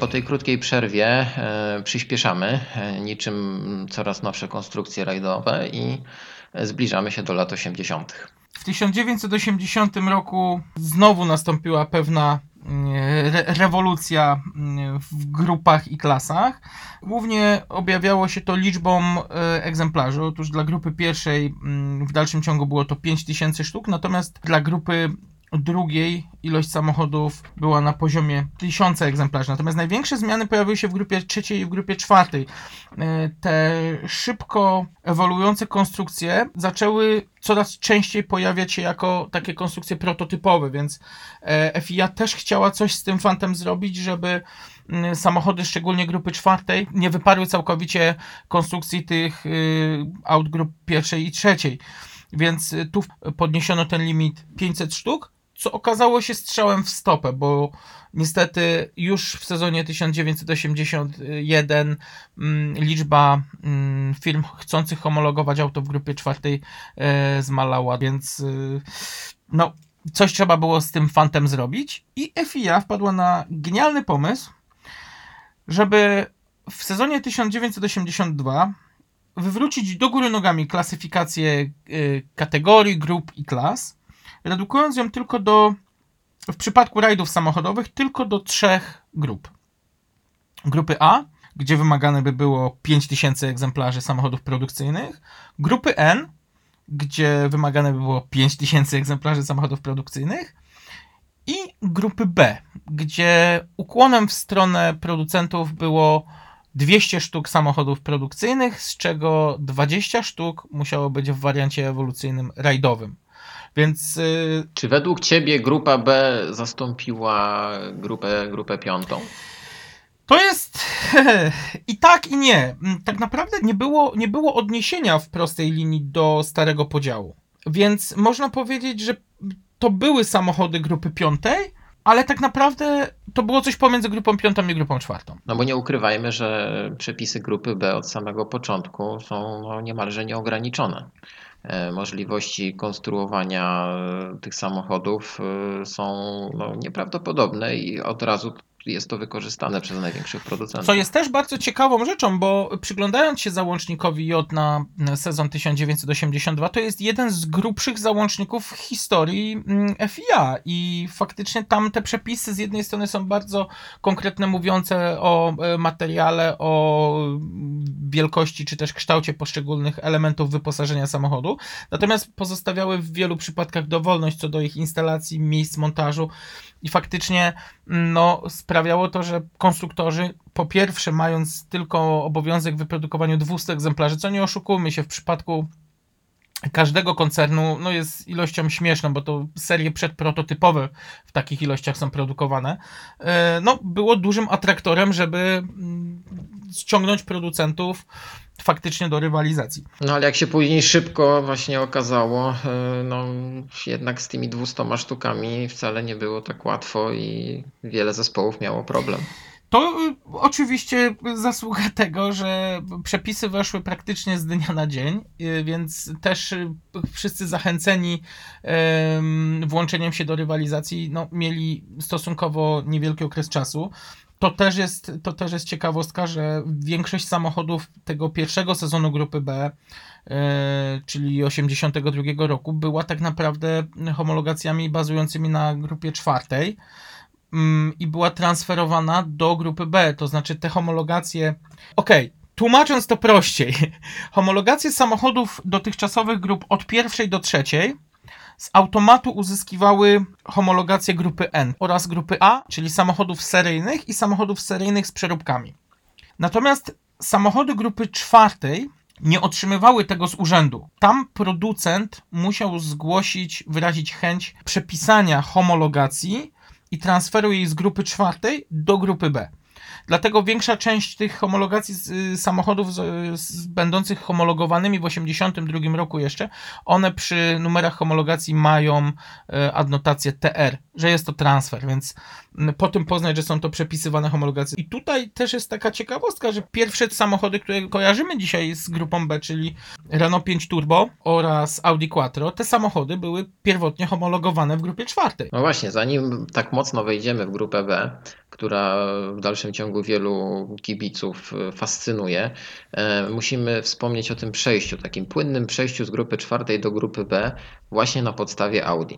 B: Po tej krótkiej przerwie e, przyspieszamy, e, niczym coraz nowsze konstrukcje rajdowe i e, zbliżamy się do lat 80.
A: W 1980 roku znowu nastąpiła pewna re rewolucja mm, w grupach i klasach. Głównie objawiało się to liczbą e, egzemplarzy. Otóż dla grupy pierwszej mm, w dalszym ciągu było to 5000 sztuk, natomiast dla grupy drugiej ilość samochodów była na poziomie 1000 egzemplarzy. Natomiast największe zmiany pojawiły się w grupie trzeciej i w grupie czwartej. E, Te szybko ewoluujące konstrukcje zaczęły coraz częściej pojawiać się jako takie konstrukcje prototypowe, więc e, FIA też chciała coś z tym fantem zrobić, żeby samochody, szczególnie grupy czwartej, nie wyparły całkowicie konstrukcji tych y, aut grup pierwszej i trzeciej. Więc y, tu podniesiono ten limit 500 sztuk, co okazało się strzałem w stopę, bo niestety już w sezonie 1981 mm, liczba mm, firm chcących homologować auto w grupie czwartej e, zmalała, więc y, no, coś trzeba było z tym fantem zrobić i FIA wpadła na genialny pomysł, żeby w sezonie 1982 wywrócić do góry nogami klasyfikację y, kategorii, grup i klas, redukując ją tylko do, w przypadku rajdów samochodowych, tylko do trzech grup. Grupy A, gdzie wymagane by było 5000 egzemplarzy samochodów produkcyjnych, grupy N, gdzie wymagane by było 5000 egzemplarzy samochodów produkcyjnych i grupy B, gdzie ukłonem w stronę producentów było 200 sztuk samochodów produkcyjnych, z czego 20 sztuk musiało być w wariancie ewolucyjnym rajdowym. Więc y,
B: Czy według Ciebie grupa B zastąpiła grupę, grupę piątą?
A: To jest i tak, i nie. Tak naprawdę nie było, nie było odniesienia w prostej linii do starego podziału. Więc można powiedzieć, że to były samochody grupy piątej, ale tak naprawdę to było coś pomiędzy grupą piątą i grupą czwartą.
B: No bo nie ukrywajmy, że przepisy grupy B od samego początku są no, niemalże nieograniczone. E, Możliwości konstruowania e, tych samochodów e, są no, nieprawdopodobne i od razu jest to wykorzystane. Przez największych producentów.
A: Co jest też bardzo ciekawą rzeczą, bo przyglądając się załącznikowi J na sezon 1982, to jest jeden z grubszych załączników w historii mm, FIA i faktycznie tam te przepisy z jednej strony są bardzo konkretne, mówiące o e, materiale, o mm, wielkości czy też kształcie poszczególnych elementów wyposażenia samochodu, natomiast pozostawiały w wielu przypadkach dowolność co do ich instalacji, miejsc montażu i faktycznie no, sprawiało to, że konstruktorzy po pierwsze mając tylko obowiązek wyprodukowania 200 egzemplarzy, co nie oszukujmy się w przypadku każdego koncernu no jest ilością śmieszną, bo to serie przedprototypowe w takich ilościach są produkowane, e, no było dużym atraktorem, żeby mm, ściągnąć producentów faktycznie do rywalizacji.
B: No ale jak się później szybko właśnie okazało, e, no jednak z tymi 200 sztukami wcale nie było tak łatwo i wiele zespołów miało problem.
A: To y, oczywiście zasługa tego, że przepisy weszły praktycznie z dnia na dzień, y, więc też y, wszyscy zachęceni em, włączeniem się do rywalizacji no, mieli stosunkowo niewielki okres czasu. To też, jest, to też jest ciekawostka, że większość samochodów tego pierwszego sezonu grupy B, e, czyli 82 roku, była tak naprawdę homologacjami bazującymi na grupie czwartej i była transferowana do grupy B. To znaczy te homologacje. Okej, tłumacząc to prościej, homologacje samochodów dotychczasowych grup od pierwszej do trzeciej z automatu uzyskiwały homologację grupy N oraz grupy A, czyli samochodów seryjnych i samochodów seryjnych z przeróbkami. Natomiast samochody grupy czwartej nie otrzymywały tego z urzędu. Tam producent musiał zgłosić, wyrazić chęć przepisania homologacji i transferu jej z grupy czwartej do grupy B. Dlatego większa część tych homologacji z, y, samochodów z, z, będących homologowanymi w 1982 roku jeszcze, one przy numerach homologacji mają e, adnotację TR, że jest to transfer, więc po tym poznać, że są to przepisywane homologacje. I tutaj też jest taka ciekawostka, że pierwsze samochody, które kojarzymy dzisiaj z grupą B, czyli Renault 5 Turbo oraz Audi Quattro, te samochody były pierwotnie homologowane w grupie czwartej.
B: No właśnie, zanim tak mocno wejdziemy w grupę B, która w dalszym ciągu wielu kibiców e, fascynuje, e, musimy wspomnieć o tym przejściu, takim płynnym przejściu z grupy czwartej do grupy B właśnie na podstawie Audi.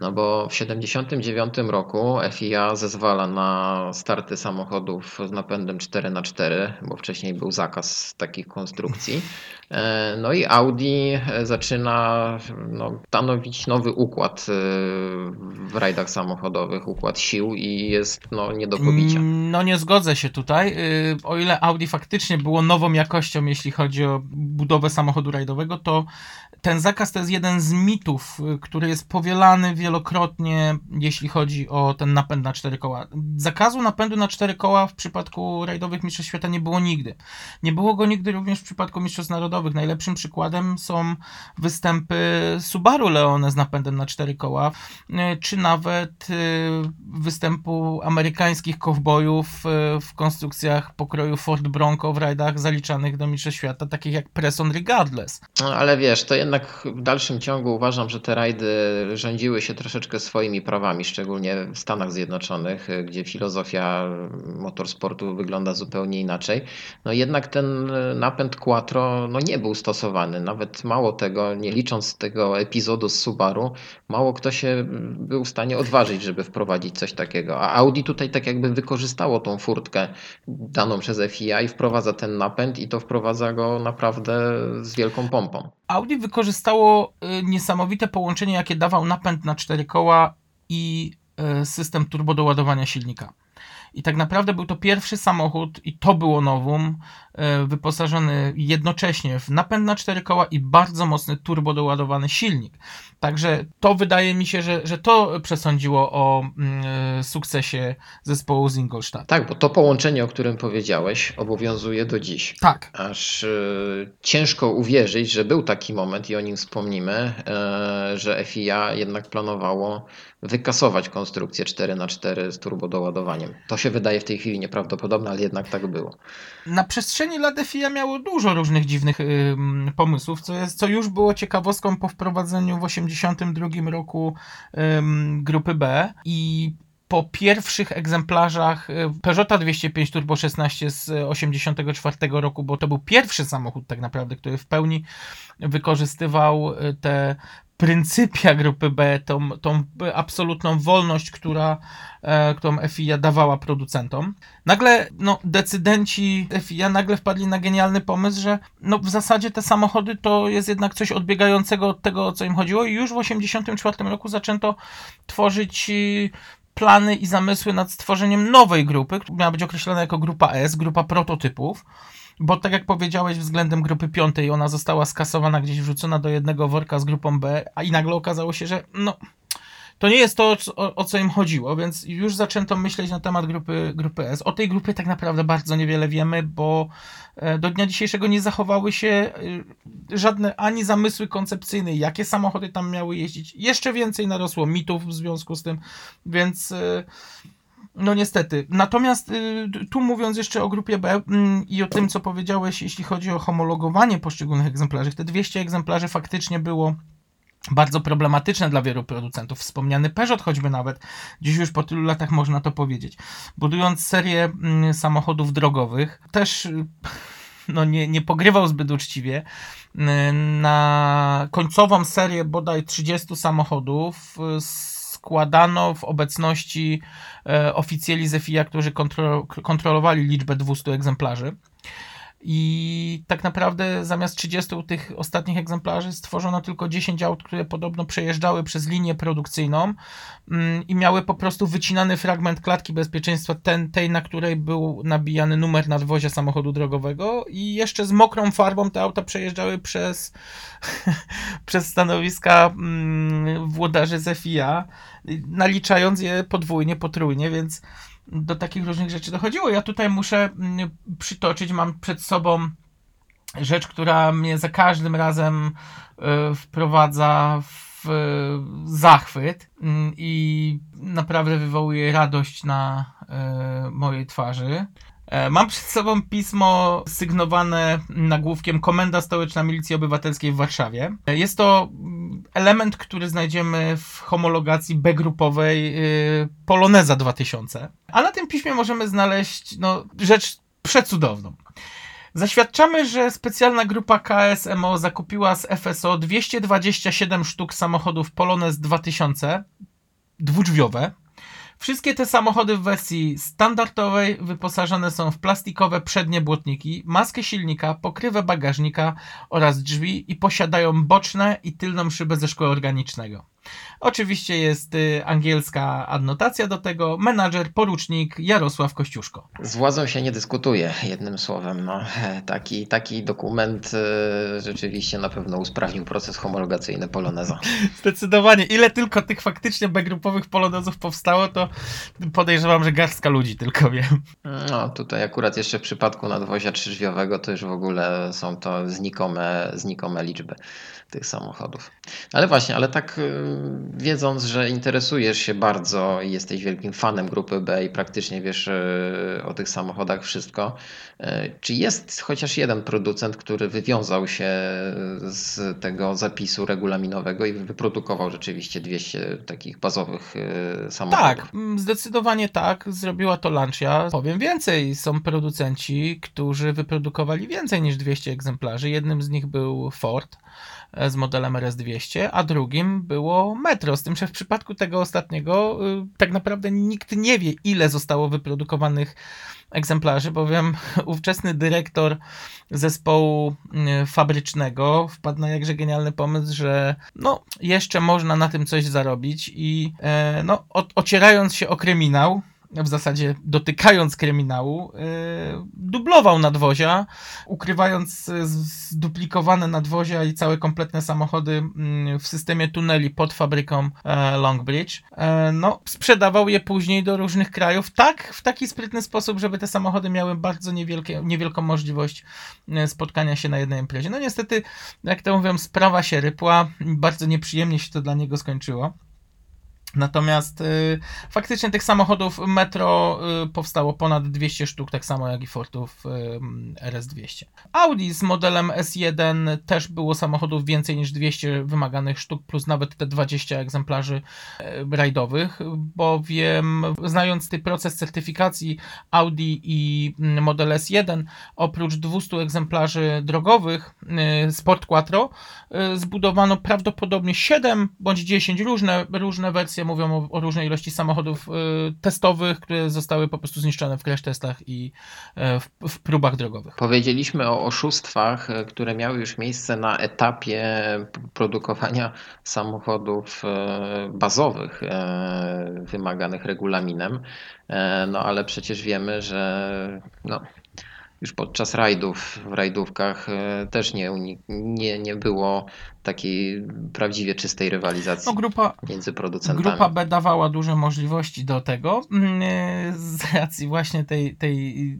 B: No bo w 1979 roku FIA zezwala na starty samochodów z napędem 4x4, bo wcześniej był zakaz takich konstrukcji. E, No i Audi zaczyna no, stanowić nowy układ e, w rajdach samochodowych, układ sił i jest no, nie do pobicia.
A: Mm, No nie zgodzę się tutaj. O ile Audi faktycznie było nową jakością, jeśli chodzi o budowę samochodu rajdowego, to ten zakaz to jest jeden z mitów, y, który jest powielany wielokrotnie, jeśli chodzi o ten napęd na cztery koła. Zakazu napędu na cztery koła w przypadku rajdowych mistrzostw świata nie było nigdy. Nie było go nigdy również w przypadku mistrzostw narodowych. Najlepszym przykładem są występy Subaru Leone z napędem na cztery koła, y, czy nawet y, występu amerykańskich kowbojów w konstrukcjach pokroju Ford Bronco w rajdach zaliczanych do mistrzostw świata, takich jak Presson Regardless.
B: No, ale wiesz, to jednak w dalszym ciągu uważam, że te rajdy rządziły się troszeczkę swoimi prawami, szczególnie w Stanach Zjednoczonych, y, gdzie filozofia motorsportu wygląda zupełnie inaczej. No jednak ten y, napęd Quattro no nie był stosowany. Nawet mało tego, nie licząc tego epizodu z Subaru, mało kto się y, był w stanie odważyć, żeby wprowadzić coś takiego. A Audi tutaj tak jakby wykorzystało tą furtkę daną przez FIA i wprowadza ten napęd i to wprowadza go naprawdę z wielką pompą.
A: Audi wykorzystało y, niesamowite połączenie, jakie dawał napęd na cztery koła i y, system turbodoładowania silnika. I tak naprawdę był to pierwszy samochód, i to było nowum, y, wyposażony jednocześnie w napęd na cztery koła i bardzo mocny turbodoładowany silnik. Także to wydaje mi się, że, że to przesądziło o mm, sukcesie zespołu z Ingolstadt.
B: Tak, bo to połączenie, o którym powiedziałeś, obowiązuje do dziś.
A: Tak.
B: Aż y, ciężko uwierzyć, że był taki moment i o nim wspomnimy, y, że FIA jednak planowało wykasować konstrukcję 4x4 z turbodoładowaniem. To się wydaje w tej chwili nieprawdopodobne, ale jednak tak było.
A: na przestrzeni lat FIA miało dużo różnych dziwnych pomysłów, co, jest, co już było ciekawostką po wprowadzeniu w 1982 roku grupy B i po pierwszych egzemplarzach y, Peugeota 205 Turbo 16 z 84 roku, bo to był pierwszy samochód tak naprawdę, który w pełni wykorzystywał y, te pryncypia grupy B, tą, tą absolutną wolność, która, e, którą FIA dawała producentom. Nagle no, decydenci FIA nagle wpadli na genialny pomysł, że no, w zasadzie te samochody to jest jednak coś odbiegającego od tego, o co im chodziło i już w 1984 roku zaczęto tworzyć y, plany i zamysły nad stworzeniem nowej grupy, która miała być określona jako grupa S, grupa prototypów. Bo tak jak powiedziałeś względem grupy piątej, ona została skasowana gdzieś wrzucona do jednego worka z grupą B, a i nagle okazało się, że no, to nie jest to, o, o co im chodziło, więc już zaczęto myśleć na temat grupy, grupy S. O tej grupie tak naprawdę bardzo niewiele wiemy, bo e, do dnia dzisiejszego nie zachowały się y, żadne ani zamysły koncepcyjne, jakie samochody tam miały jeździć. Jeszcze więcej narosło mitów w związku z tym, więc y, no niestety. Natomiast y, tu mówiąc jeszcze o grupie B mm, i o tym, co powiedziałeś, jeśli chodzi o homologowanie poszczególnych egzemplarzy, te 200 egzemplarzy faktycznie było bardzo problematyczne dla wielu producentów. Wspomniany Peugeot choćby nawet, dziś już po tylu latach można to powiedzieć. Budując serię mm, samochodów drogowych, też no nie, nie pogrywał zbyt uczciwie. Y, Na końcową serię bodaj 30 samochodów y, składano w obecności e, oficjeli z którzy kontro, kontrolowali liczbę 200 egzemplarzy. I tak naprawdę zamiast 30 tych ostatnich egzemplarzy stworzono tylko 10 aut, które podobno przejeżdżały przez linię produkcyjną mm, i miały po prostu wycinany fragment klatki bezpieczeństwa, ten, tej, na której był nabijany numer nadwozia samochodu drogowego. I jeszcze z mokrą farbą te auta przejeżdżały przez, przez stanowiska mm, włodarzy z FIA, naliczając je podwójnie, potrójnie, więc do takich różnych rzeczy dochodziło. Ja tutaj muszę mm, przytoczyć, mam przed sobą rzecz, która mnie za każdym razem y, wprowadza w y, zachwyt mm, i naprawdę wywołuje radość na y, mojej twarzy. E, Mam przed sobą pismo sygnowane nagłówkiem Komenda Stołeczna Milicji Obywatelskiej w Warszawie. E, Jest to mm, element, który znajdziemy w homologacji B-grupowej y, Poloneza 2000. A na tym piśmie możemy znaleźć no, rzecz przecudowną. Zaświadczamy, że specjalna grupa KSMO zakupiła z FSO 227 sztuk samochodów Polonez 2000 dwudrzwiowe. Wszystkie te samochody w wersji standardowej wyposażone są w plastikowe przednie błotniki, maskę silnika, pokrywę bagażnika oraz drzwi i posiadają boczne i tylną szybę ze szkła organicznego. Oczywiście jest y, angielska adnotacja do tego. Menadżer, porucznik Jarosław Kościuszko.
B: Z władzą się nie dyskutuje, jednym słowem. No, taki, taki dokument e, rzeczywiście na pewno usprawnił proces homologacyjny Poloneza.
A: Zdecydowanie. Ile tylko tych faktycznie B-grupowych polonezów powstało, to podejrzewam, że garstka ludzi tylko wie.
B: No, tutaj akurat jeszcze w przypadku nadwozia trzyżwiowego to już w ogóle są to znikome, znikome liczby tych samochodów. Ale właśnie, ale tak y, wiedząc, że interesujesz się bardzo i jesteś wielkim fanem grupy B i praktycznie wiesz y, o tych samochodach wszystko, y, czy jest chociaż jeden producent, który wywiązał się z tego zapisu regulaminowego i wyprodukował rzeczywiście 200 takich bazowych y, samochodów?
A: Tak, mm, zdecydowanie tak. Zrobiła to Lancia. Powiem więcej, są producenci, którzy wyprodukowali więcej niż 200 egzemplarzy. Jednym z nich był Ford e, z modelem RS200, a drugim było Metro. Z tym, że w przypadku tego ostatniego y, tak naprawdę nikt nie wie, ile zostało wyprodukowanych egzemplarzy, bowiem ówczesny dyrektor zespołu y, fabrycznego wpadł na jakże genialny pomysł, że no, jeszcze można na tym coś zarobić i e, no, ocierając się o kryminał, w zasadzie dotykając kryminału, e, dublował nadwozia, ukrywając e, zduplikowane nadwozia i całe kompletne samochody mm, w systemie tuneli pod fabryką e, Longbridge. No, sprzedawał je później do różnych krajów, tak, w taki sprytny sposób, żeby te samochody miały bardzo niewielkie, niewielką możliwość spotkania się na jednej imprezie. No niestety, jak to mówią, sprawa się rypła, bardzo nieprzyjemnie się to dla niego skończyło. Natomiast y, faktycznie tych samochodów Metro y, powstało ponad 200 sztuk, tak samo jak i Fordów y, RS200. Audi z modelem S1 też było samochodów więcej niż 200 wymaganych sztuk, plus nawet te 20 egzemplarzy y, rajdowych, bowiem znając ten proces certyfikacji Audi i mm, model S1, oprócz 200 egzemplarzy drogowych y, Sport Quattro, y, zbudowano prawdopodobnie 7 bądź 10 różne, różne wersje mówią o, o różnej ilości samochodów y, testowych, które zostały po prostu zniszczone w crash testach i y, w, w próbach drogowych.
B: Powiedzieliśmy o oszustwach, e, które miały już miejsce na etapie produkowania samochodów e, bazowych wymaganych regulaminem, no ale przecież wiemy, że no, już podczas rajdów, w rajdówkach też nie, nie, nie było takiej prawdziwie czystej rywalizacji
A: No, grupa,
B: między producentami.
A: Grupa B dawała duże możliwości do tego mm, z racji właśnie tej, tej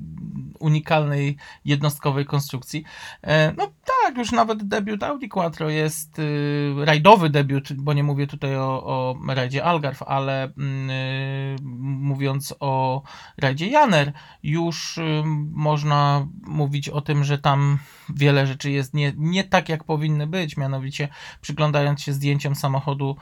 A: unikalnej jednostkowej konstrukcji. E, No tak, już nawet debiut Audi Quattro jest y, rajdowy debiut, bo nie mówię tutaj o, o rajdzie Algarve, ale mm, y, mówiąc o rajdzie Janer, już y, można mówić o tym, że tam wiele rzeczy jest nie, nie tak, jak powinny być, mianowicie przyglądając się zdjęciom samochodu,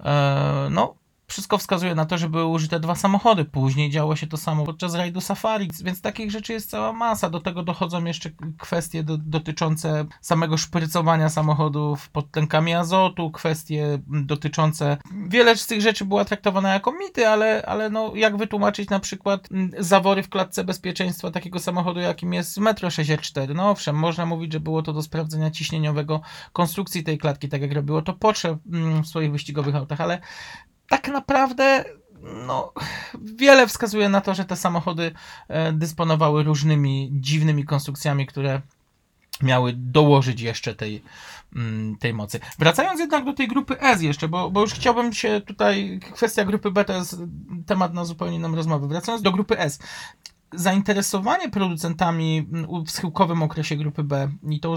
A: e, no wszystko wskazuje na to, że były użyte dwa samochody. Później działo się to samo podczas rajdu Safari, więc takich rzeczy jest cała masa. Do tego dochodzą jeszcze kwestie do, dotyczące samego szprycowania samochodów pod tlenkami azotu, kwestie dotyczące... Wiele z tych rzeczy była traktowana jako mity, ale, ale no, jak wytłumaczyć na przykład mm, zawory w klatce bezpieczeństwa takiego samochodu, jakim jest Metro 64? No owszem, można mówić, że było to do sprawdzenia ciśnieniowego konstrukcji tej klatki, tak jak robiło to Porsche mm, w swoich wyścigowych autach, ale tak naprawdę no, wiele wskazuje na to, że te samochody e, dysponowały różnymi dziwnymi konstrukcjami, które miały dołożyć jeszcze tej, mm, tej mocy. Wracając jednak do tej grupy S jeszcze, bo, bo już chciałbym się tutaj, kwestia grupy B to jest temat na zupełnie inną rozmowę. Wracając do grupy S. Zainteresowanie producentami w schyłkowym okresie grupy B i to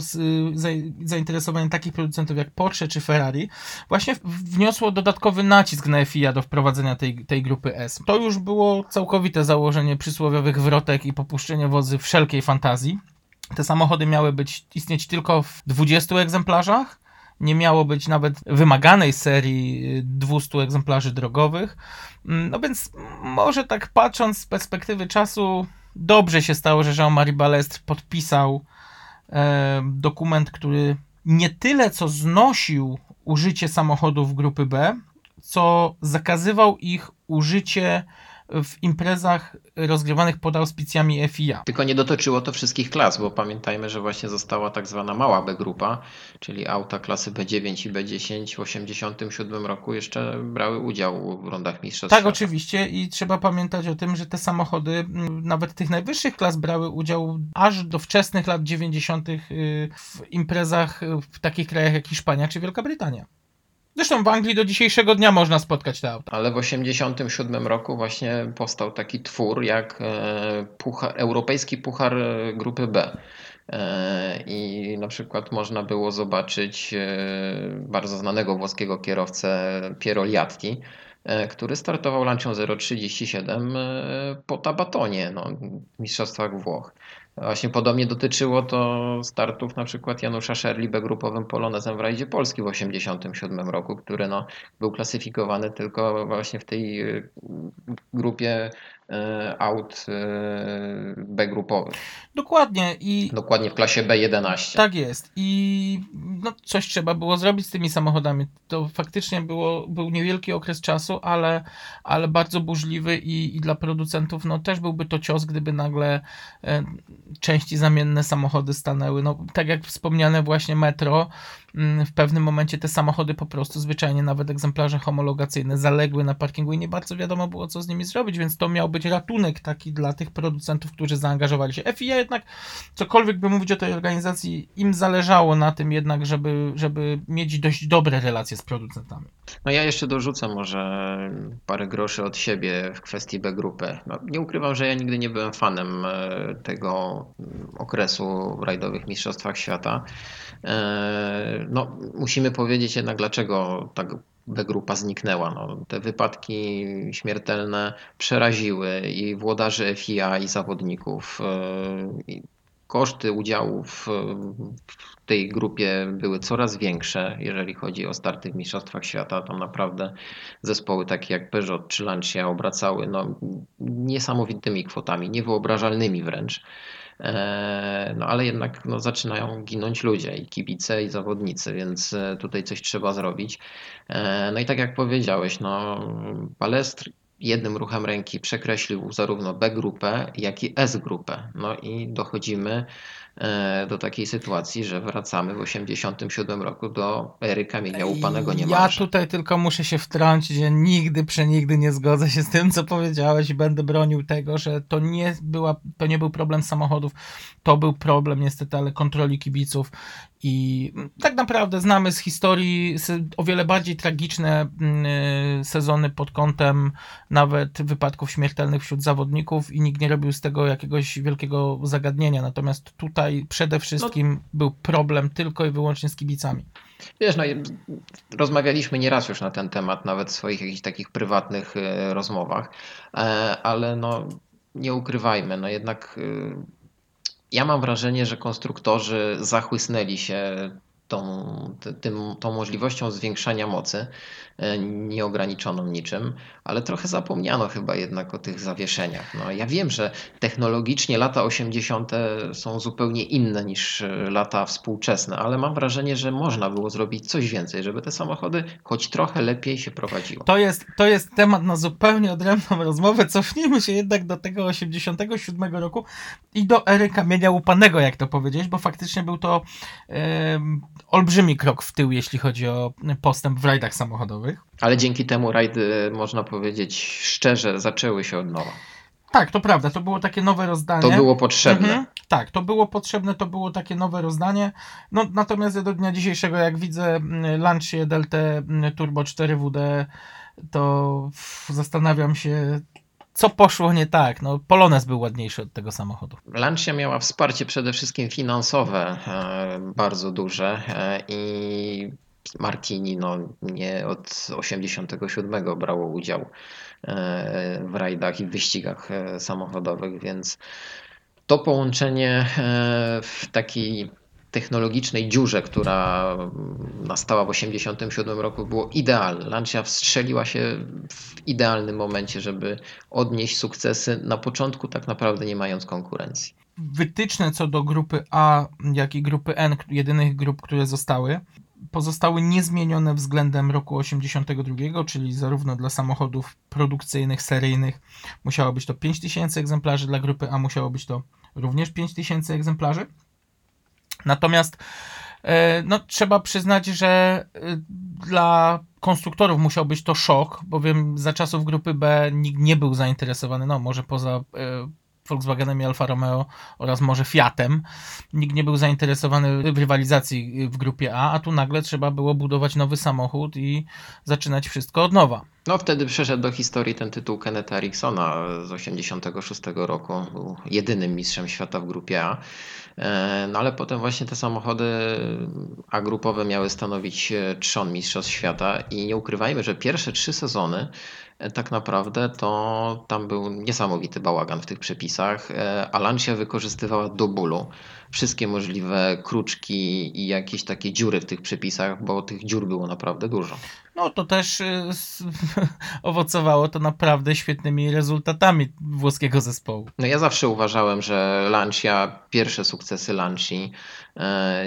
A: zainteresowanie takich producentów jak Porsche czy Ferrari właśnie wniosło dodatkowy nacisk na FIA do wprowadzenia tej, tej grupy S. To już było całkowite założenie przysłowiowych wrotek i popuszczenie wozy wszelkiej fantazji. Te samochody miały być istnieć tylko w 20 egzemplarzach. Nie miało być nawet wymaganej serii 200 egzemplarzy drogowych. No więc może tak patrząc z perspektywy czasu, dobrze się stało, że Jean-Marie Balestre podpisał e, dokument, który nie tyle co znosił użycie samochodów grupy B, co zakazywał ich użycie w imprezach rozgrywanych pod auspicjami FIA.
B: Tylko nie dotyczyło to wszystkich klas, bo pamiętajmy, że właśnie została tak zwana mała B grupa, czyli auta klasy B9 i B10 w 1987 roku jeszcze brały udział w rundach mistrzostw
A: Tak, oczywiście i trzeba pamiętać o tym, że te samochody mm, nawet tych najwyższych klas brały udział aż do wczesnych lat 90. y, w imprezach w takich krajach jak Hiszpania czy Wielka Brytania. Zresztą w Anglii do dzisiejszego dnia można spotkać te auta.
B: Ale w 1987 roku właśnie powstał taki twór jak e, puchar, Europejski Puchar e, Grupy B. E, I na przykład można było zobaczyć bardzo znanego włoskiego kierowcę Piero Liatti, który startował lancią 037 e, po Tabatonie, no, w Mistrzostwach Włoch. Właśnie podobnie dotyczyło to startów na przykład Janusza Szerli B grupowym polonezem w rajdzie Polski w 1987 roku, który no, był klasyfikowany tylko właśnie w tej y, grupie aut y, B grupowych.
A: Dokładnie i
B: Dokładnie w klasie B11.
A: tak jest. I no, coś trzeba było zrobić z tymi samochodami. To faktycznie było, był niewielki okres czasu, ale, ale bardzo burzliwy i, i dla producentów no, też byłby to cios, gdyby nagle e, części zamienne samochody stanęły. No, tak jak wspomniane właśnie metro, w pewnym momencie te samochody po prostu zwyczajnie nawet egzemplarze homologacyjne zaległy na parkingu i nie bardzo wiadomo było co z nimi zrobić, więc to miał być ratunek taki dla tych producentów, którzy zaangażowali się. FIA jednak, cokolwiek by mówić o tej organizacji, im zależało na tym jednak, żeby, żeby mieć dość dobre relacje z producentami.
B: No ja jeszcze dorzucę może parę groszy od siebie w kwestii B grupy. No, nie ukrywam, że ja nigdy nie byłem fanem e, tego mm, okresu rajdowych mistrzostwach świata. E, No, musimy powiedzieć jednak, dlaczego tak B grupa zniknęła. No, te wypadki śmiertelne przeraziły i włodarzy FIA, i zawodników. e, i Koszty udziału w w tej grupie były coraz większe, jeżeli chodzi o starty w Mistrzostwach Świata. Tam naprawdę zespoły takie jak Peugeot czy Lancia obracały no, niesamowitymi kwotami, niewyobrażalnymi wręcz. E, No ale jednak no, zaczynają ginąć ludzie i kibice i zawodnicy, więc e, tutaj coś trzeba zrobić. E, No i tak jak powiedziałeś, no, Balestr jednym ruchem ręki przekreślił zarówno B grupę, jak i S grupę. No i dochodzimy do takiej sytuacji, że wracamy w 1987 roku do ery kamienia łupanego
A: Ja
B: niemalże.
A: tutaj tylko muszę się wtrącić, że nigdy, przenigdy nie zgodzę się z tym, co powiedziałeś i będę bronił tego, że to nie, była, to nie był problem samochodów, to był problem niestety, ale kontroli kibiców i tak naprawdę znamy z historii o wiele bardziej tragiczne mm, y, sezony pod kątem nawet wypadków śmiertelnych wśród zawodników i nikt nie robił z tego jakiegoś wielkiego zagadnienia, natomiast tutaj przede wszystkim był problem tylko i wyłącznie z kibicami.
B: Wiesz, no, rozmawialiśmy nieraz już na ten temat, nawet w swoich jakichś takich prywatnych e, rozmowach, e, ale no, nie ukrywajmy, no jednak e, ja mam wrażenie, że konstruktorzy zachłysnęli się tą, ty- tym, tą możliwością zwiększania mocy, e, nieograniczoną niczym, ale trochę zapomniano chyba jednak o tych zawieszeniach. No, ja wiem, że technologicznie lata 80. są zupełnie inne niż e, lata współczesne, ale mam wrażenie, że można było zrobić coś więcej, żeby te samochody choć trochę lepiej się prowadziło.
A: To jest, to jest temat na zupełnie odrębną rozmowę. Cofnijmy się jednak do tego 87 roku i do ery kamienia łupanego, jak to powiedzieć, bo faktycznie był to em, olbrzymi krok w tył, jeśli chodzi o postęp w rajdach samochodowych.
B: Ale dzięki temu rajdy, można powiedzieć szczerze, zaczęły się od nowa.
A: Tak, to prawda, to było takie nowe rozdanie.
B: To było potrzebne.
A: Mhm, tak, to było potrzebne, to było takie nowe rozdanie. No, natomiast do dnia dzisiejszego, jak widzę Lancia mm, Turbo 4WD, to zastanawiam się, co poszło nie tak. No, Polones był ładniejszy od tego samochodu.
B: Lancia miała wsparcie przede wszystkim finansowe e, bardzo duże e, i Martini no, nie od 87 brało udział e, w rajdach i wyścigach samochodowych, więc to połączenie w takiej technologicznej dziurze, która nastała w 87 roku było idealne. Lancia wstrzeliła się w idealnym momencie, żeby odnieść sukcesy na początku tak naprawdę nie mając konkurencji.
A: Wytyczne co do grupy A, jak i grupy N, jedynych grup, które zostały, pozostały niezmienione względem roku 82, czyli zarówno dla samochodów produkcyjnych, seryjnych musiało być to 5000 egzemplarzy, dla grupy A musiało być to również 5000 egzemplarzy. Natomiast e, no, trzeba przyznać, że e, dla konstruktorów musiał być to szok, bowiem za czasów grupy B nikt nie był zainteresowany, no może poza e, Volkswagenem i Alfa Romeo oraz może Fiatem. Nikt nie był zainteresowany w rywalizacji w grupie A, a tu nagle trzeba było budować nowy samochód i zaczynać wszystko od nowa.
B: No wtedy przeszedł do historii ten tytuł Kenneta Ericksona z 86 roku. Był jedynym mistrzem świata w grupie A. E, No ale potem właśnie te samochody A grupowe miały stanowić e, trzon mistrzostw świata i nie ukrywajmy, że pierwsze trzy sezony tak naprawdę to tam był niesamowity bałagan w tych przepisach. E, a Lancia wykorzystywała do bólu wszystkie możliwe kruczki i jakieś takie dziury w tych przepisach, bo tych dziur było naprawdę dużo.
A: No to też s- owocowało to naprawdę świetnymi rezultatami włoskiego zespołu.
B: No ja zawsze uważałem, że Lancia, pierwsze sukcesy Lanci e,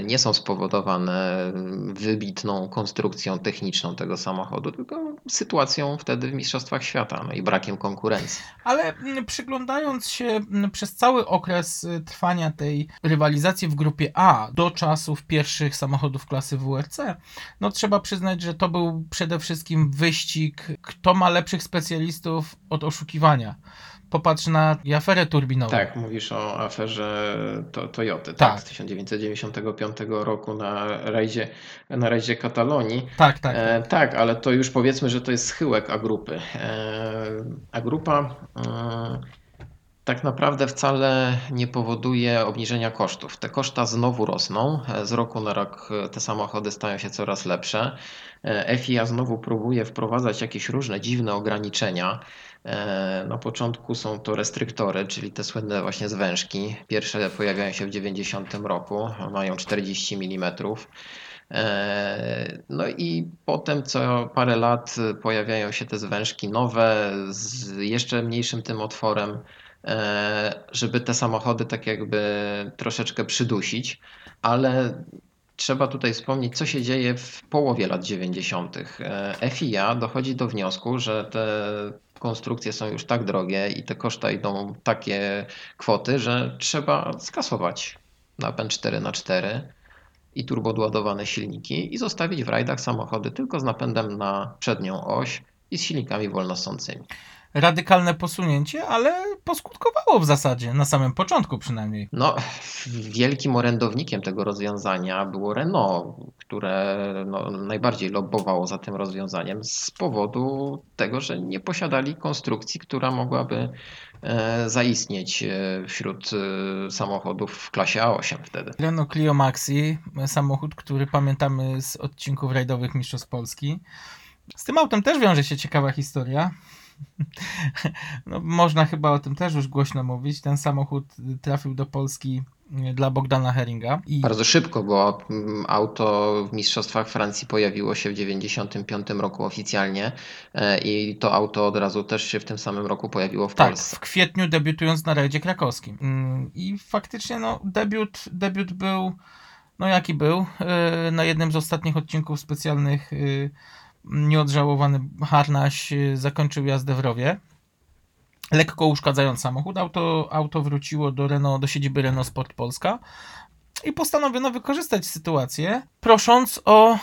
B: nie są spowodowane wybitną konstrukcją techniczną tego samochodu, tylko sytuacją wtedy w Mistrzostwach Świata no i brakiem konkurencji.
A: Ale mm, przyglądając się mm, przez cały okres y, trwania tej rywalizacji w grupie A do czasów pierwszych samochodów klasy WRC, no trzeba przyznać, że to był przede wszystkim wyścig, kto ma lepszych specjalistów od oszukiwania. Popatrz na aferę turbinową.
B: Tak, mówisz o aferze to, Toyoty,
A: Tak.
B: tak. z 1995 roku na rajdzie, na rajdzie Katalonii.
A: tak, tak.
B: E, tak, ale to już powiedzmy, że to jest schyłek A-grupy. E, A-grupa mm, tak naprawdę wcale nie powoduje obniżenia kosztów. Te koszta znowu rosną. E, Z roku na rok e, te samochody stają się coraz lepsze. E, FIA znowu próbuje wprowadzać jakieś różne dziwne ograniczenia. E, Na początku są to restryktory, czyli te słynne właśnie zwężki. Pierwsze pojawiają się w 90 roku, mają 40 mm. E, No i potem co parę lat pojawiają się te zwężki nowe z jeszcze mniejszym tym otworem, e, żeby te samochody tak jakby troszeczkę przydusić, ale trzeba tutaj wspomnieć, co się dzieje w połowie lat 90. E, FIA dochodzi do wniosku, że te konstrukcje są już tak drogie i te koszta idą takie kwoty, że trzeba skasować napęd 4x4 i turbodoładowane silniki i zostawić w rajdach samochody tylko z napędem na przednią oś i z silnikami wolnosącymi.
A: Radykalne posunięcie, ale poskutkowało w zasadzie, na samym początku przynajmniej.
B: No, wielkim orędownikiem tego rozwiązania było Renault, które no, najbardziej lobbowało za tym rozwiązaniem z powodu tego, że nie posiadali konstrukcji, która mogłaby e, zaistnieć e, wśród e, samochodów w klasie A8 wtedy.
A: Renault Clio Maxi, samochód, który pamiętamy z odcinków rajdowych Mistrzostw Polski. Z tym autem też wiąże się ciekawa historia. No, można chyba o tym też już głośno mówić. Ten samochód trafił do Polski dla Bogdana Heringa. I
B: Bardzo szybko, bo mm, auto w Mistrzostwach Francji pojawiło się w 1995 roku oficjalnie e, i to auto od razu też się w tym samym roku pojawiło w
A: tak,
B: Polsce.
A: w kwietniu debiutując na rajdzie krakowskim. Mm, I faktycznie no, debiut, debiut był, no jaki był, Yy, na jednym z ostatnich odcinków specjalnych yy, nieodżałowany Harnaś yy, zakończył jazdę w rowie. Lekko uszkadzając samochód, auto, auto wróciło do Renault, do siedziby Renault Sport Polska i postanowiono wykorzystać sytuację, prosząc o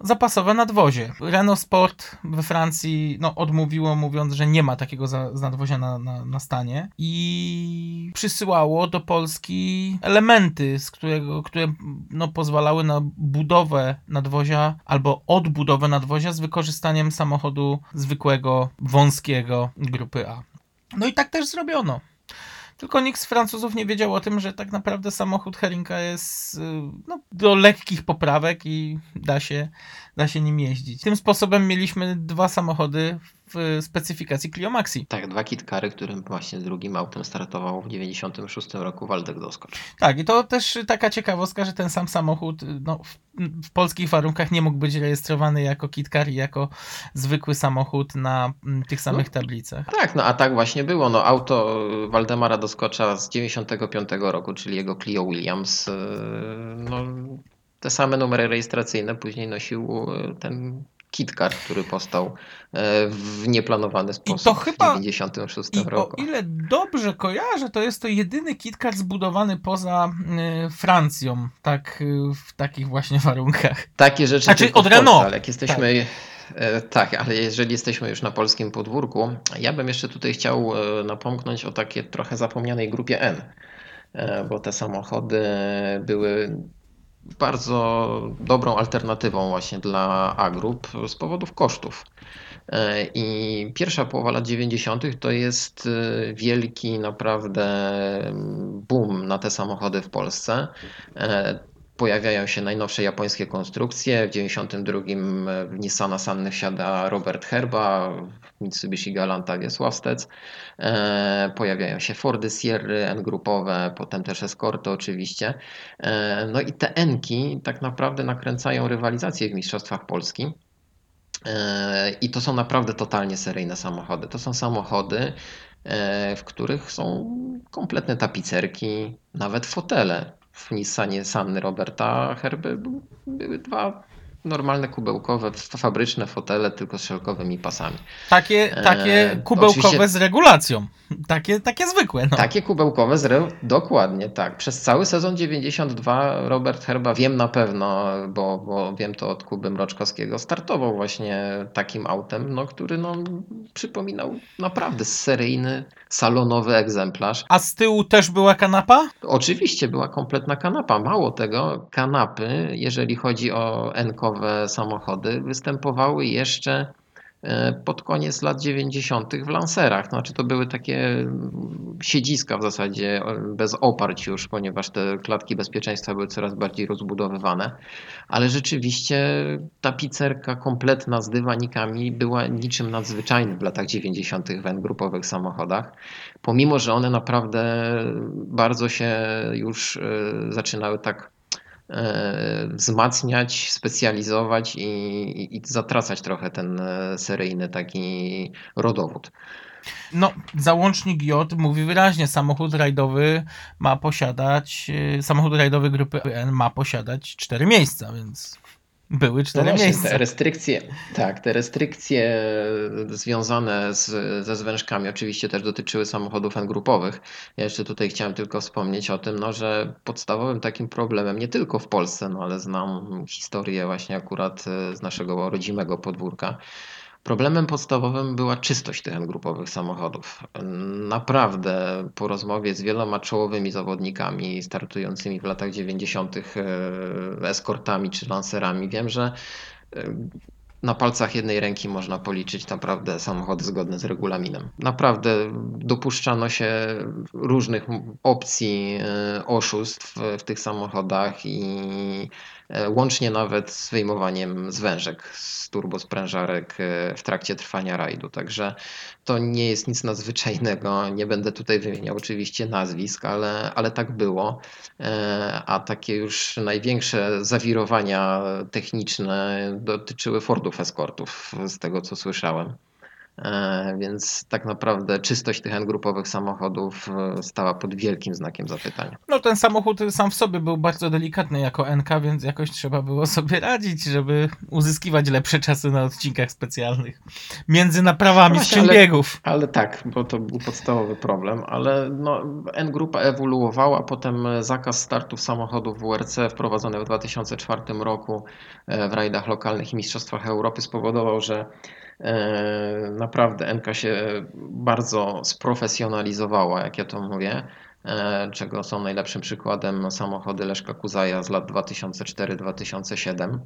A: zapasowe nadwozie. Renault Sport we Francji no, odmówiło, mówiąc, że nie ma takiego za, nadwozia na, na, na stanie i przysyłało do Polski elementy, z którego, które no, pozwalały na budowę nadwozia albo odbudowę nadwozia z wykorzystaniem samochodu zwykłego, wąskiego grupy A. No i tak też zrobiono. Tylko nikt z Francuzów nie wiedział o tym, że tak naprawdę samochód Herinka jest y, no, do lekkich poprawek i da się, da się nim jeździć. Tym sposobem mieliśmy dwa samochody w specyfikacji Clio Maxi.
B: Tak, dwa kitkary, którym właśnie drugim autem startował w 96 roku Waldek Doskocz.
A: Tak, i to też taka ciekawostka, że ten sam samochód no, w, w polskich warunkach nie mógł być rejestrowany jako kitkar i jako zwykły samochód na mm, tych samych tablicach.
B: Tak, no a tak właśnie było. No, auto Waldemara Doskocza z 95 roku, czyli jego Clio Williams, yy, no, te same numery rejestracyjne później nosił e, ten KitKat, który powstał e, w nieplanowany sposób
A: chyba-
B: w 96
A: I o
B: roku.
A: ile dobrze kojarzę, to jest to jedyny KitKat zbudowany poza y, Francją, tak y, w takich właśnie warunkach.
B: Takie rzeczy
A: Znaczy, od Renault.
B: ale jak jesteśmy... e, Tak, ale jeżeli jesteśmy już na polskim podwórku, ja bym jeszcze tutaj chciał e, napomknąć o takiej trochę zapomnianej grupie N, e, bo te samochody były bardzo dobrą alternatywą właśnie dla A-grup z powodów kosztów. E, I pierwsza połowa lat 90. to jest e, wielki naprawdę boom na te samochody w Polsce. E, Pojawiają się najnowsze japońskie konstrukcje. W 92 w Nissana Sanny wsiada Robert Herba, w Mitsubishi Galanta Wiesławstec. E, Pojawiają się Fordy Sierry N-grupowe, potem też Escorty oczywiście. E, No i te N-ki tak naprawdę nakręcają rywalizację w Mistrzostwach Polski. E, I to są naprawdę totalnie seryjne samochody. To są samochody, e, w których są kompletne tapicerki, nawet fotele. W Nissanie Sanny Roberta Herby był- były dwa normalne kubełkowe, fabryczne fotele, tylko z szelkowymi pasami.
A: Takie,
B: E,
A: takie
B: to
A: kubełkowe
B: oczywiście-
A: z regulacją. Takie, takie zwykłe. No.
B: Takie kubełkowe z reł, dokładnie tak. Przez cały sezon 92 Robert Herba, wiem na pewno, bo, bo wiem to od Kuby Mroczkowskiego, startował właśnie takim autem, no, który no, przypominał naprawdę seryjny, salonowy egzemplarz.
A: A z tyłu też była kanapa?
B: Oczywiście była kompletna kanapa. Mało tego, kanapy, jeżeli chodzi o samochody, występowały jeszcze e, pod koniec lat 90. w lancerach. Znaczy to były takie mm, siedziska w zasadzie e, bez oparć już, ponieważ te klatki bezpieczeństwa były coraz bardziej rozbudowywane. Ale rzeczywiście ta pizzerka kompletna z dywanikami była niczym nadzwyczajnym w latach 90. w N-grupowych samochodach. Pomimo, że one naprawdę bardzo się już e, zaczynały tak wzmacniać, specjalizować i, i, zatracać trochę ten e, seryjny taki rodowód.
A: No, załącznik J mówi wyraźnie, samochód rajdowy ma posiadać, y, samochód rajdowy grupy N ma posiadać cztery miejsca, więc były
B: No
A: cztery
B: właśnie,
A: miejsca.
B: te restrykcje, tak, te restrykcje związane z, ze zwężkami oczywiście też dotyczyły samochodów N-grupowych. Ja jeszcze tutaj chciałem tylko wspomnieć o tym, no, że podstawowym takim problemem, nie tylko w Polsce, no, ale znam historię właśnie akurat e, z naszego rodzimego podwórka, Problemem podstawowym była czystość tych N-grupowych samochodów. Naprawdę po rozmowie z wieloma czołowymi zawodnikami startującymi w latach 90. e, eskortami czy lancerami wiem, że e, na palcach jednej ręki można policzyć naprawdę samochody zgodne z regulaminem. Naprawdę dopuszczano się różnych opcji e, oszustw w tych samochodach i łącznie nawet z wyjmowaniem zwężek z turbosprężarek e, w trakcie trwania rajdu. Także to nie jest nic nadzwyczajnego. Nie będę tutaj wymieniał oczywiście nazwisk, ale, ale tak było. E, A takie już największe zawirowania techniczne dotyczyły Fordów Escortów, z tego co słyszałem. E, Więc tak naprawdę czystość tych N-grupowych samochodów e, stała pod wielkim znakiem zapytania.
A: No ten samochód sam w sobie był bardzo delikatny jako NK, więc jakoś trzeba było sobie radzić, żeby uzyskiwać lepsze czasy na odcinkach specjalnych. Między naprawami
B: Właśnie,
A: skrzyń
B: ale-
A: biegów.
B: Ale tak, bo to był podstawowy problem, ale no, N-grupa ewoluowała, potem zakaz startów samochodów WRC wprowadzony w 2004 roku e, w rajdach lokalnych i Mistrzostwach Europy spowodował, że naprawdę NK się bardzo sprofesjonalizowała, jak ja to mówię, e, czego są najlepszym przykładem samochody Leszka Kuzaja z lat 2004-2007.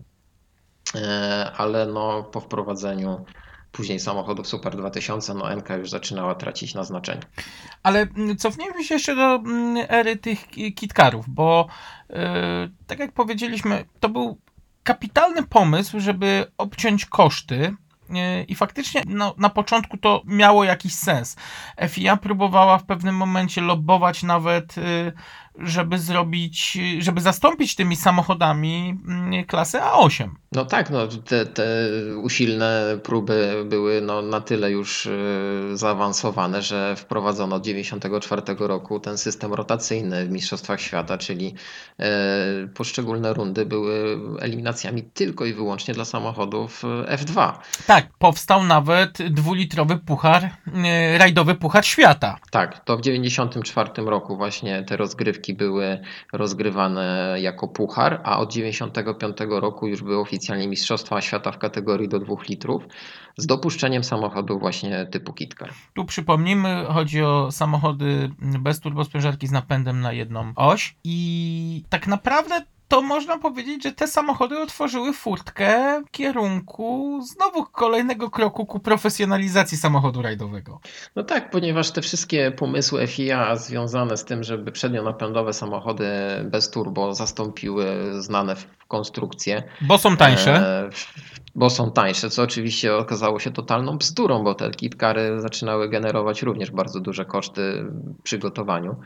B: E, ale no, po wprowadzeniu później samochodów Super 2000, no NK już zaczynała tracić na znaczeniu.
A: Ale mm, cofnijmy się jeszcze do mm, ery tych ki- kitkarów, bo yy, tak jak powiedzieliśmy, to był kapitalny pomysł, żeby obciąć koszty. Yy, I faktycznie no, na początku to miało jakiś sens. FIA próbowała w pewnym momencie lobbować nawet yy, żeby zrobić, żeby zastąpić tymi samochodami mm, klasy A8.
B: No tak, no te, te usilne próby były no, na tyle już e, zaawansowane, że wprowadzono od 1994 roku ten system rotacyjny w Mistrzostwach Świata, czyli e, poszczególne rundy były eliminacjami tylko i wyłącznie dla samochodów e, F2.
A: Tak, powstał nawet dwulitrowy puchar, e, rajdowy puchar świata.
B: Tak, to w 1994 roku właśnie te rozgrywki były rozgrywane jako puchar, a od 1995 roku już były oficjalnie Mistrzostwa Świata w kategorii do 2 litrów z dopuszczeniem samochodów właśnie typu KitKar.
A: Tu przypomnijmy, chodzi o samochody bez turbosprężarki z napędem na jedną oś i tak naprawdę to można powiedzieć, że te samochody otworzyły furtkę w kierunku znowu kolejnego kroku ku profesjonalizacji samochodu rajdowego.
B: No tak, ponieważ te wszystkie pomysły FIA związane z tym, żeby przednionapędowe samochody bez turbo zastąpiły znane konstrukcje,
A: Bo są tańsze.
B: E, bo są tańsze, co oczywiście okazało się totalną bzdurą, bo te kitkary zaczynały generować również bardzo duże koszty w przygotowaniu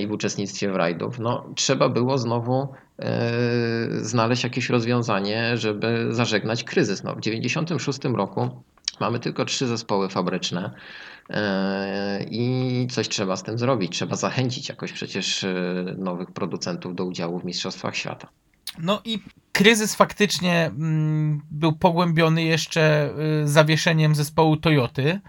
B: i w uczestnictwie w rajdów. No, trzeba było znowu e, znaleźć jakieś rozwiązanie, żeby zażegnać kryzys. No, w 1996 roku mamy tylko trzy zespoły fabryczne. e, I coś trzeba z tym zrobić. Trzeba zachęcić jakoś przecież e, nowych producentów do udziału w Mistrzostwach Świata.
A: No i kryzys faktycznie mm, był pogłębiony jeszcze zawieszeniem zespołu Toyoty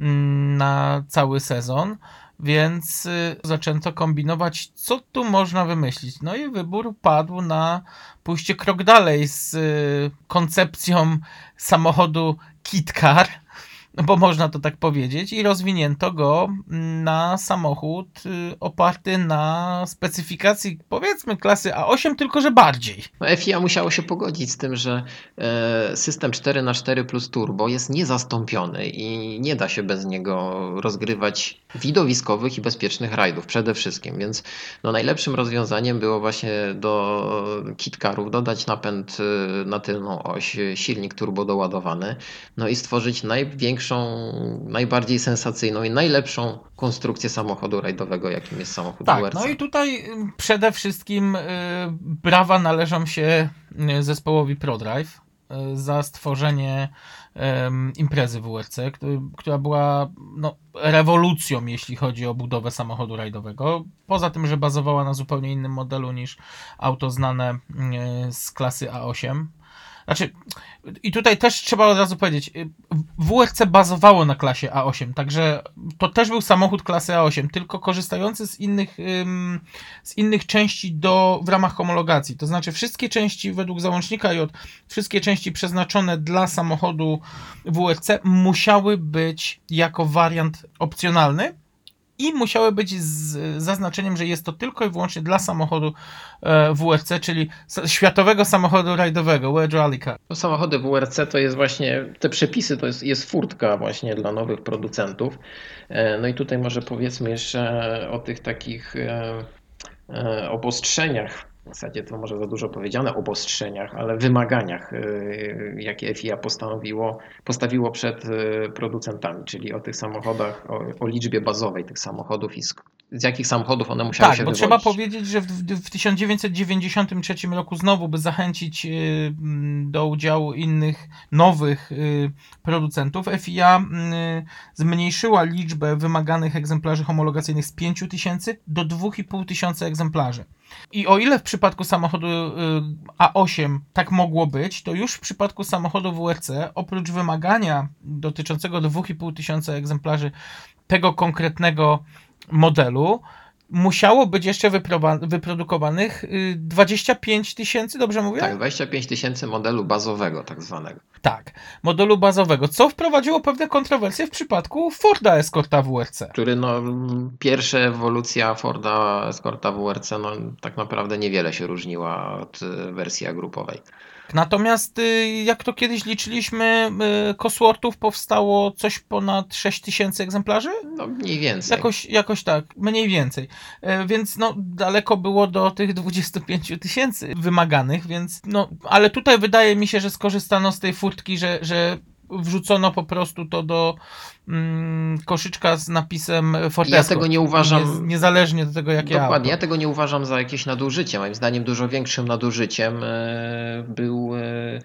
A: mm, na cały sezon, więc y, zaczęto kombinować, co tu można wymyślić. No i wybór padł na pójście krok dalej z y, koncepcją samochodu KitKar, bo można to tak powiedzieć, i rozwinięto go na samochód y, oparty na specyfikacji powiedzmy klasy A8, tylko że bardziej.
B: No FIA musiało się pogodzić z tym, że e, system 4x4 plus turbo jest niezastąpiony i nie da się bez niego rozgrywać widowiskowych i bezpiecznych rajdów przede wszystkim, więc no najlepszym rozwiązaniem było właśnie do kitkarów dodać napęd e, na tylną oś, silnik turbo doładowany, no i stworzyć największą, najbardziej sensacyjną i najlepszą konstrukcję samochodu rajdowego, jakim jest samochód
A: Tak,
B: WRC.
A: no i tutaj y, przede wszystkim y, brawa należą się y, zespołowi ProDrive y, za stworzenie imprezy WRC, która była no, rewolucją, jeśli chodzi o budowę samochodu rajdowego. Poza tym, że bazowała na zupełnie innym modelu niż auto znane z klasy A8. Znaczy, i tutaj też trzeba od razu powiedzieć, y, WRC bazowało na klasie A8, także to też był samochód klasy A8, tylko korzystający z innych, z innych części do, w ramach homologacji. To znaczy, wszystkie części według załącznika J, wszystkie części przeznaczone dla samochodu WRC musiały być jako wariant opcjonalny i musiały być z zaznaczeniem, że jest to tylko i wyłącznie dla samochodu e, WRC, czyli światowego samochodu rajdowego, World Rally Car.
B: No, samochody WRC to jest właśnie, te przepisy to jest, jest furtka właśnie dla nowych producentów. E, No i tutaj może powiedzmy jeszcze o tych takich e, obostrzeniach, w zasadzie to może za dużo powiedziane, obostrzeniach, ale wymaganiach, e, jakie FIA postanowiło, postawiło przed e, producentami, czyli o tych samochodach, o, o liczbie bazowej tych samochodów i z, jakich samochodów one musiały
A: Tak,
B: się
A: bo
B: wywodzić.
A: trzeba powiedzieć, że w, w 1993 roku znowu, by zachęcić y, mm, do udziału innych nowych y, producentów, FIA y, zmniejszyła liczbę wymaganych egzemplarzy homologacyjnych z 5000 do 2500 egzemplarzy. I o ile w przypadku samochodu y, A8 tak mogło być, to już w przypadku samochodu WRC, oprócz wymagania dotyczącego 2500 egzemplarzy tego konkretnego modelu, musiało być jeszcze wyprodukowanych y, 25 tysięcy, dobrze mówię?
B: Tak, 25 tysięcy modelu bazowego tak zwanego.
A: Tak, modelu bazowego, co wprowadziło pewne kontrowersje w przypadku Forda Escorta WRC.
B: który no, pierwsza ewolucja Forda Escorta WRC no, tak naprawdę niewiele się różniła od y, wersji grupowej.
A: Natomiast y, jak to kiedyś liczyliśmy, y, Cosworthów powstało coś ponad 6 tysięcy egzemplarzy?
B: No mniej więcej.
A: Jakoś, jakoś tak, mniej więcej. E, Więc no, daleko było do tych 25 tysięcy wymaganych, więc no, ale tutaj wydaje mi się, że skorzystano z tej furtki, że, że wrzucono po prostu to do mm, koszyczka z napisem Fortesco.
B: Ja tego nie uważam-
A: Nie, niezależnie do tego, jakie
B: Dokładnie, ja
A: auto.
B: tego nie uważam za jakieś nadużycie. Moim zdaniem dużo większym nadużyciem e, był, e,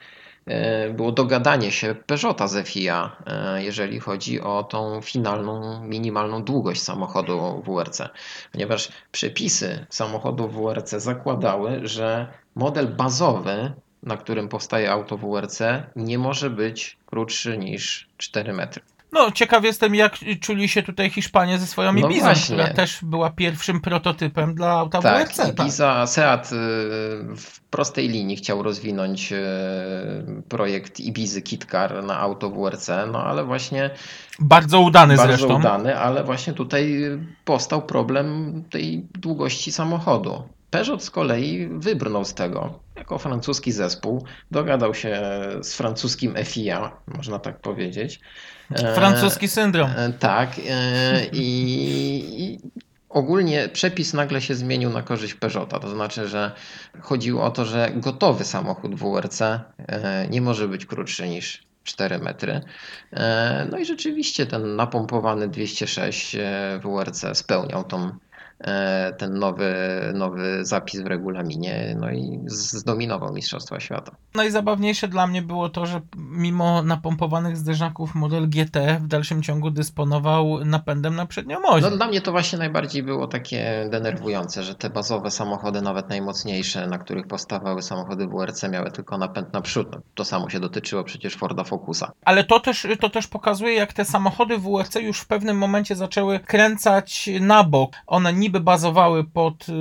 B: e, było dogadanie się Peugeota z FIA, e, jeżeli chodzi o tą finalną, minimalną długość samochodu WRC. Ponieważ przepisy samochodu WRC zakładały, że model bazowy, na którym powstaje auto WRC, nie może być krótszy niż 4 metry.
A: No, ciekaw jestem, jak czuli się tutaj Hiszpanie ze swoją
B: No
A: Ibizą,
B: właśnie.
A: która też była pierwszym prototypem dla auta
B: Tak,
A: WRC.
B: Ibiza, Seat y, w prostej linii chciał rozwinąć y, projekt Ibizy Kitcar na auto WRC, no ale właśnie
A: Bardzo udany
B: bardzo
A: zresztą.
B: udany, ale właśnie tutaj powstał problem tej długości samochodu. Peugeot z kolei wybrnął z tego. Jako francuski zespół dogadał się z francuskim FIA, można tak powiedzieć. E,
A: Francuski syndrom.
B: E, Tak. e, I, I ogólnie przepis nagle się zmienił na korzyść Peugeota. To znaczy, że chodziło o to, że gotowy samochód WRC e, nie może być krótszy niż 4 metry. E, No i rzeczywiście ten napompowany 206 e, WRC spełniał tą, ten nowy, nowy zapis w regulaminie no i zdominował Mistrzostwa Świata.
A: Najzabawniejsze dla mnie było to, że mimo napompowanych zderzaków model GT w dalszym ciągu dysponował napędem na przednią oś.
B: No, dla mnie to właśnie najbardziej było takie denerwujące, że te bazowe samochody, nawet najmocniejsze, na których powstawały samochody WRC, miały tylko napęd naprzód. No, to samo się dotyczyło przecież Forda Focusa.
A: Ale to też, to też pokazuje, jak te samochody WRC już w pewnym momencie zaczęły kręcać na bok. One niby bazowały pod y,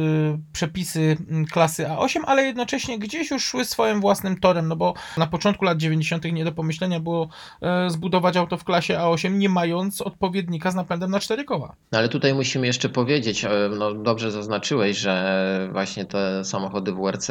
A: przepisy mm, klasy A8, ale jednocześnie gdzieś już szły swoim własnym torem, no bo na początku lat 90. nie do pomyślenia było y, zbudować auto w klasie A8, nie mając odpowiednika z napędem na cztery koła.
B: No, ale tutaj musimy jeszcze powiedzieć, e, no dobrze zaznaczyłeś, że właśnie te samochody WRC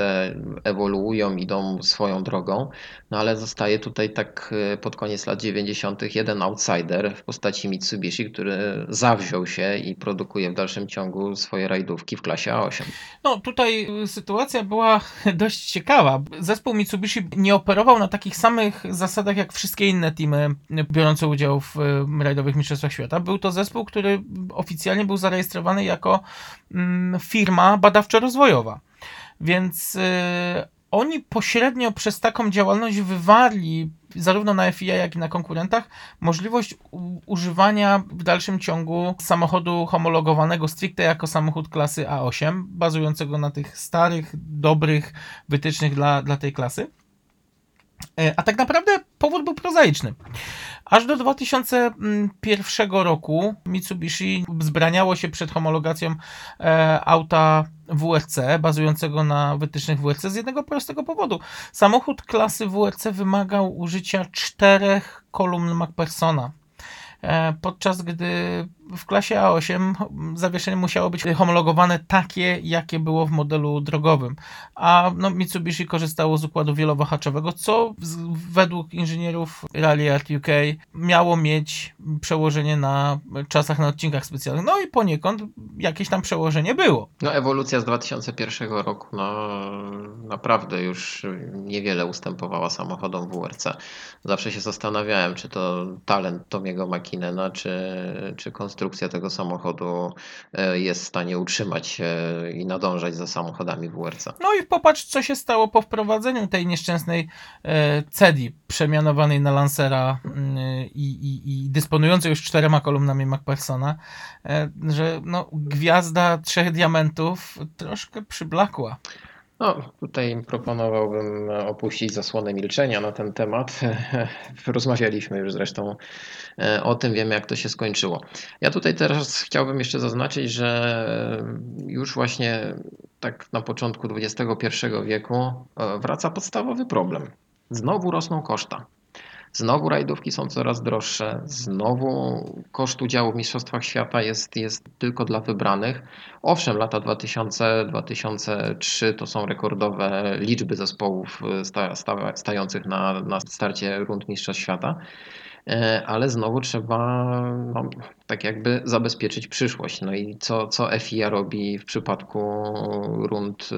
B: ewoluują, idą swoją drogą, no ale zostaje tutaj tak e, pod koniec lat 90. jeden outsider w postaci Mitsubishi, który zawziął się i produkuje w dalszym ciągu swoje rajdówki w klasie A8.
A: No, tutaj sytuacja była dość ciekawa. Zespół Mitsubishi nie operował na takich samych zasadach jak wszystkie inne teamy biorące udział w rajdowych mistrzostwach świata. Był to zespół, który oficjalnie był zarejestrowany jako mm, firma badawczo-rozwojowa. Więc y, oni pośrednio przez taką działalność wywarli zarówno na FIA, jak i na konkurentach możliwość używania w dalszym ciągu samochodu homologowanego stricte jako samochód klasy A8, bazującego na tych starych, dobrych wytycznych dla, dla tej klasy. E, A tak naprawdę powód był prozaiczny. Aż do 2001 roku Mitsubishi wzbraniało się przed homologacją e, auta WRC, bazującego na wytycznych WRC z jednego prostego powodu. Samochód klasy WRC wymagał użycia czterech kolumn McPhersona. E, Podczas gdy w klasie A8 zawieszenie musiało być homologowane takie, jakie było w modelu drogowym. A no, Mitsubishi korzystało z układu wielowahaczowego, co według inżynierów Rally Art UK miało mieć przełożenie na czasach na odcinkach specjalnych. No i poniekąd jakieś tam przełożenie było.
B: No ewolucja z 2001 roku no, naprawdę już niewiele ustępowała samochodom WRC. Zawsze się zastanawiałem, czy to talent Tomiego Makinena, czy, czy konstrukcja tego samochodu e, jest w stanie utrzymać i nadążać za samochodami WRC.
A: No i popatrz, co się stało po wprowadzeniu tej nieszczęsnej e, CEDI, przemianowanej na Lancera mm, i, i, i dysponującej już czterema kolumnami McPhersona, e, że no, gwiazda trzech diamentów troszkę przyblakła.
B: No, tutaj proponowałbym opuścić zasłonę milczenia na ten temat. Rozmawialiśmy już zresztą e, o tym, wiemy jak to się skończyło. Ja tutaj teraz chciałbym jeszcze zaznaczyć, że już właśnie tak na początku XXI wieku e, wraca podstawowy problem. Znowu rosną koszta. Znowu rajdówki są coraz droższe, znowu koszt udziału w Mistrzostwach Świata jest, jest tylko dla wybranych. Owszem, lata 2000-2003 to są rekordowe liczby zespołów sta, sta, stających na, na starcie rund Mistrzostw Świata, e, ale znowu trzeba no, tak jakby zabezpieczyć przyszłość. No i co, co FIA robi w przypadku rund y,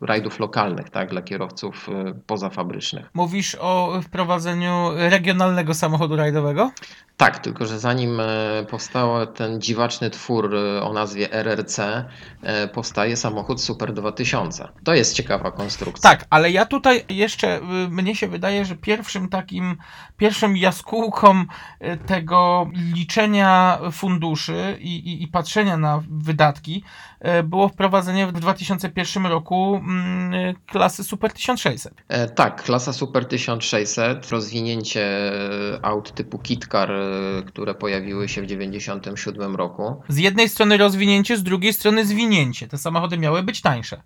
B: rajdów lokalnych, tak, dla kierowców y, pozafabrycznych.
A: Mówisz o wprowadzeniu regionalnego samochodu rajdowego?
B: Tak, tylko że zanim e, powstał ten dziwaczny twór o nazwie RRC, powstaje samochód Super 2000. To jest ciekawa konstrukcja.
A: Tak, ale ja tutaj jeszcze, y, mnie się wydaje, że pierwszym takim, pierwszym jaskółką y, tego liczenia funduszy i, i, i patrzenia na wydatki y, było wprowadzenie w 2001 roku mm, klasy Super 1600.
B: E, Tak, klasa Super 1600, rozwinięcie aut typu KitKar, e, które pojawiły się w 1997 roku.
A: Z jednej strony rozwinięcie, z drugiej strony zwinięcie. Te samochody miały być tańsze.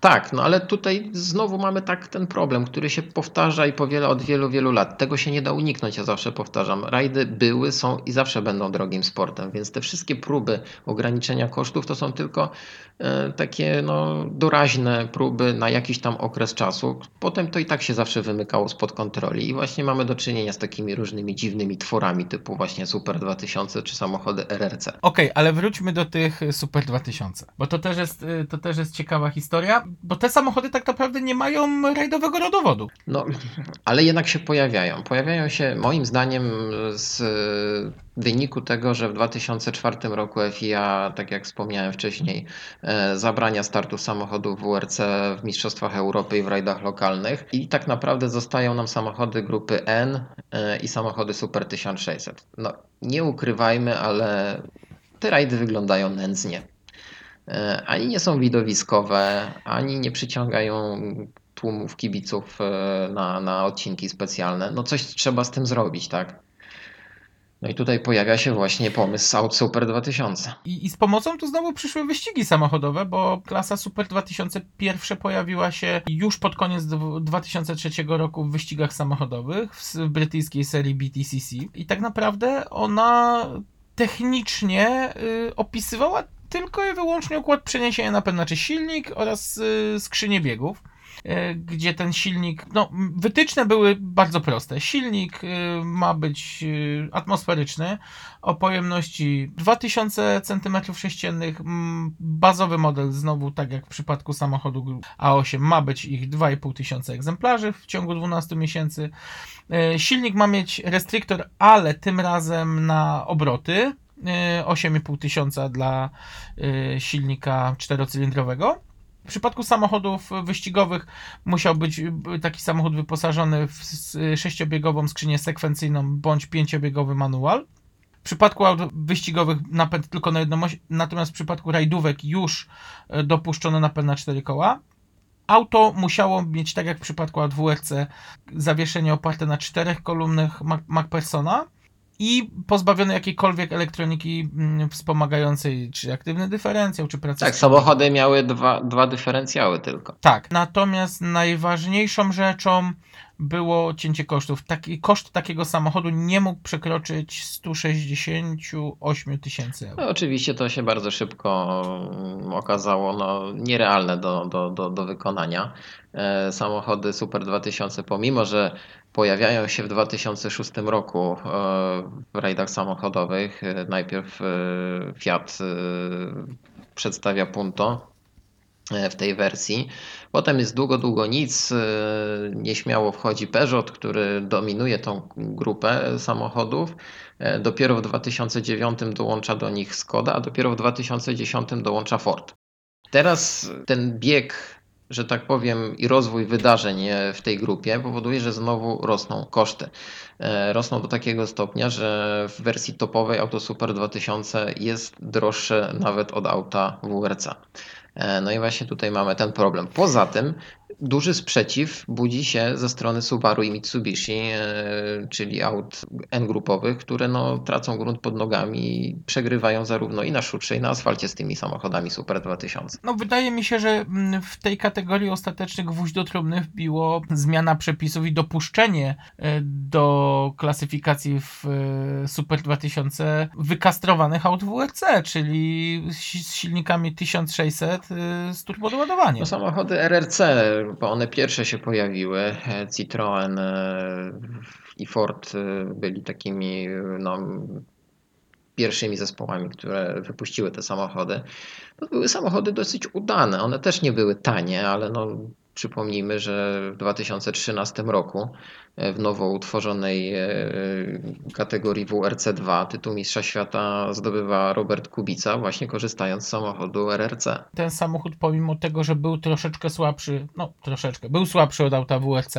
B: Tak, no ale tutaj znowu mamy tak ten problem, który się powtarza i powiela od wielu, wielu lat. Tego się nie da uniknąć, ja zawsze powtarzam. Rajdy były, są i zawsze będą drogim sportem, więc te wszystkie próby ograniczenia kosztów to są tylko e, takie no, doraźne próby na jakiś tam okres czasu. Potem to i tak się zawsze wymykało spod kontroli i właśnie mamy do czynienia z takimi różnymi dziwnymi tworami typu właśnie Super 2000 czy samochody RRC.
A: Okej, ale wróćmy do tych Super 2000, bo to też, jest, y, to też jest ciekawa historia, bo te samochody tak naprawdę nie mają rajdowego rodowodu.
B: No, ale jednak się pojawiają. Pojawiają się moim zdaniem z wyniku tego, że w 2004 roku FIA, tak jak wspomniałem wcześniej, e, zabrania startu samochodów WRC w Mistrzostwach Europy i w rajdach lokalnych i tak naprawdę zostają nam samochody grupy N e, i samochody Super 1600. No, nie ukrywajmy, ale te rajdy wyglądają nędznie. E, Ani nie są widowiskowe, ani nie przyciągają tłumów kibiców na, na odcinki specjalne. No coś trzeba z tym zrobić, tak? No i tutaj pojawia się właśnie pomysł Out Super 2000.
A: I, I z pomocą tu znowu przyszły wyścigi samochodowe, bo klasa Super 2000 pierwsze pojawiła się już pod koniec dw- 2003 roku w wyścigach samochodowych w, w brytyjskiej serii BTCC. I tak naprawdę ona technicznie y, opisywała tylko i wyłącznie układ przeniesienia napędu, znaczy silnik oraz y, biegów. Y, Gdzie ten silnik, no, wytyczne były bardzo proste. Silnik y, ma być y, atmosferyczny, o pojemności 2000 cm3. Bazowy model, znowu tak jak w przypadku samochodu gru- A8, ma być ich 2500 egzemplarzy w ciągu 12 miesięcy. E, Silnik ma mieć restryktor, ale tym razem na obroty. e, 8500 tysiąca dla e, silnika czterocylindrowego. Przypadku samochodów wyścigowych musiał być b- taki samochód wyposażony w s- sześciobiegową skrzynię sekwencyjną bądź pięciobiegowy manual. W przypadku aut wyścigowych napęd tylko na jedną oś, natomiast w przypadku rajdówek już e, dopuszczono napęd na cztery koła. Auto musiało mieć, tak jak w przypadku aut WRC, zawieszenie oparte na czterech kolumnach Mac- i pozbawione jakiejkolwiek elektroniki mm, wspomagającej, czy aktywny dyferencjał, czy pracę
B: Tak, samochody miały dwa, dwa dyferencjały tylko.
A: tak, natomiast najważniejszą rzeczą było cięcie kosztów. Taki, koszt takiego samochodu nie mógł przekroczyć 168 tysięcy euro.
B: No, oczywiście to się bardzo szybko mm, okazało no, nierealne do, do, do, do wykonania. E, Samochody Super 2000, pomimo że pojawiają się w 2006 roku e, w rajdach samochodowych, e, najpierw e, Fiat przedstawia Punto w tej wersji. Potem jest długo, długo nic. Nieśmiało wchodzi Peugeot, który dominuje tą grupę samochodów. Dopiero w 2009 dołącza do nich Skoda, a dopiero w 2010 dołącza Ford. Teraz ten bieg, że tak powiem, i rozwój wydarzeń e, w tej grupie powoduje, że znowu rosną koszty. E, Rosną do takiego stopnia, że w wersji topowej Auto Super 2000 jest droższe nawet od auta WRC. E, No i właśnie tutaj mamy ten problem. Poza tym duży sprzeciw budzi się ze strony Subaru i Mitsubishi, e, czyli aut N-grupowych, które no, tracą grunt pod nogami i przegrywają zarówno i na szutrze, i na asfalcie z tymi samochodami Super 2000.
A: No, wydaje mi się, że mm, w tej kategorii ostateczny gwóźdź do trumny wbiło zmiana przepisów i dopuszczenie e, do klasyfikacji w e, Super 2000 wykastrowanych aut WRC, czyli z silnikami 1600 e, z turbodoładowaniem.
B: No, samochody RRC, bo one pierwsze się pojawiły. e, Citroen e, i Ford e, byli takimi no, pierwszymi zespołami, które wypuściły te samochody. To były samochody dosyć udane. One też nie były tanie, ale no, przypomnijmy, że w 2013 roku e, w nowo utworzonej e, kategorii WRC2 tytuł Mistrza Świata zdobywa Robert Kubica, właśnie korzystając z samochodu RRC.
A: Ten samochód, pomimo tego, że był troszeczkę słabszy, no troszeczkę, był słabszy od auta WRC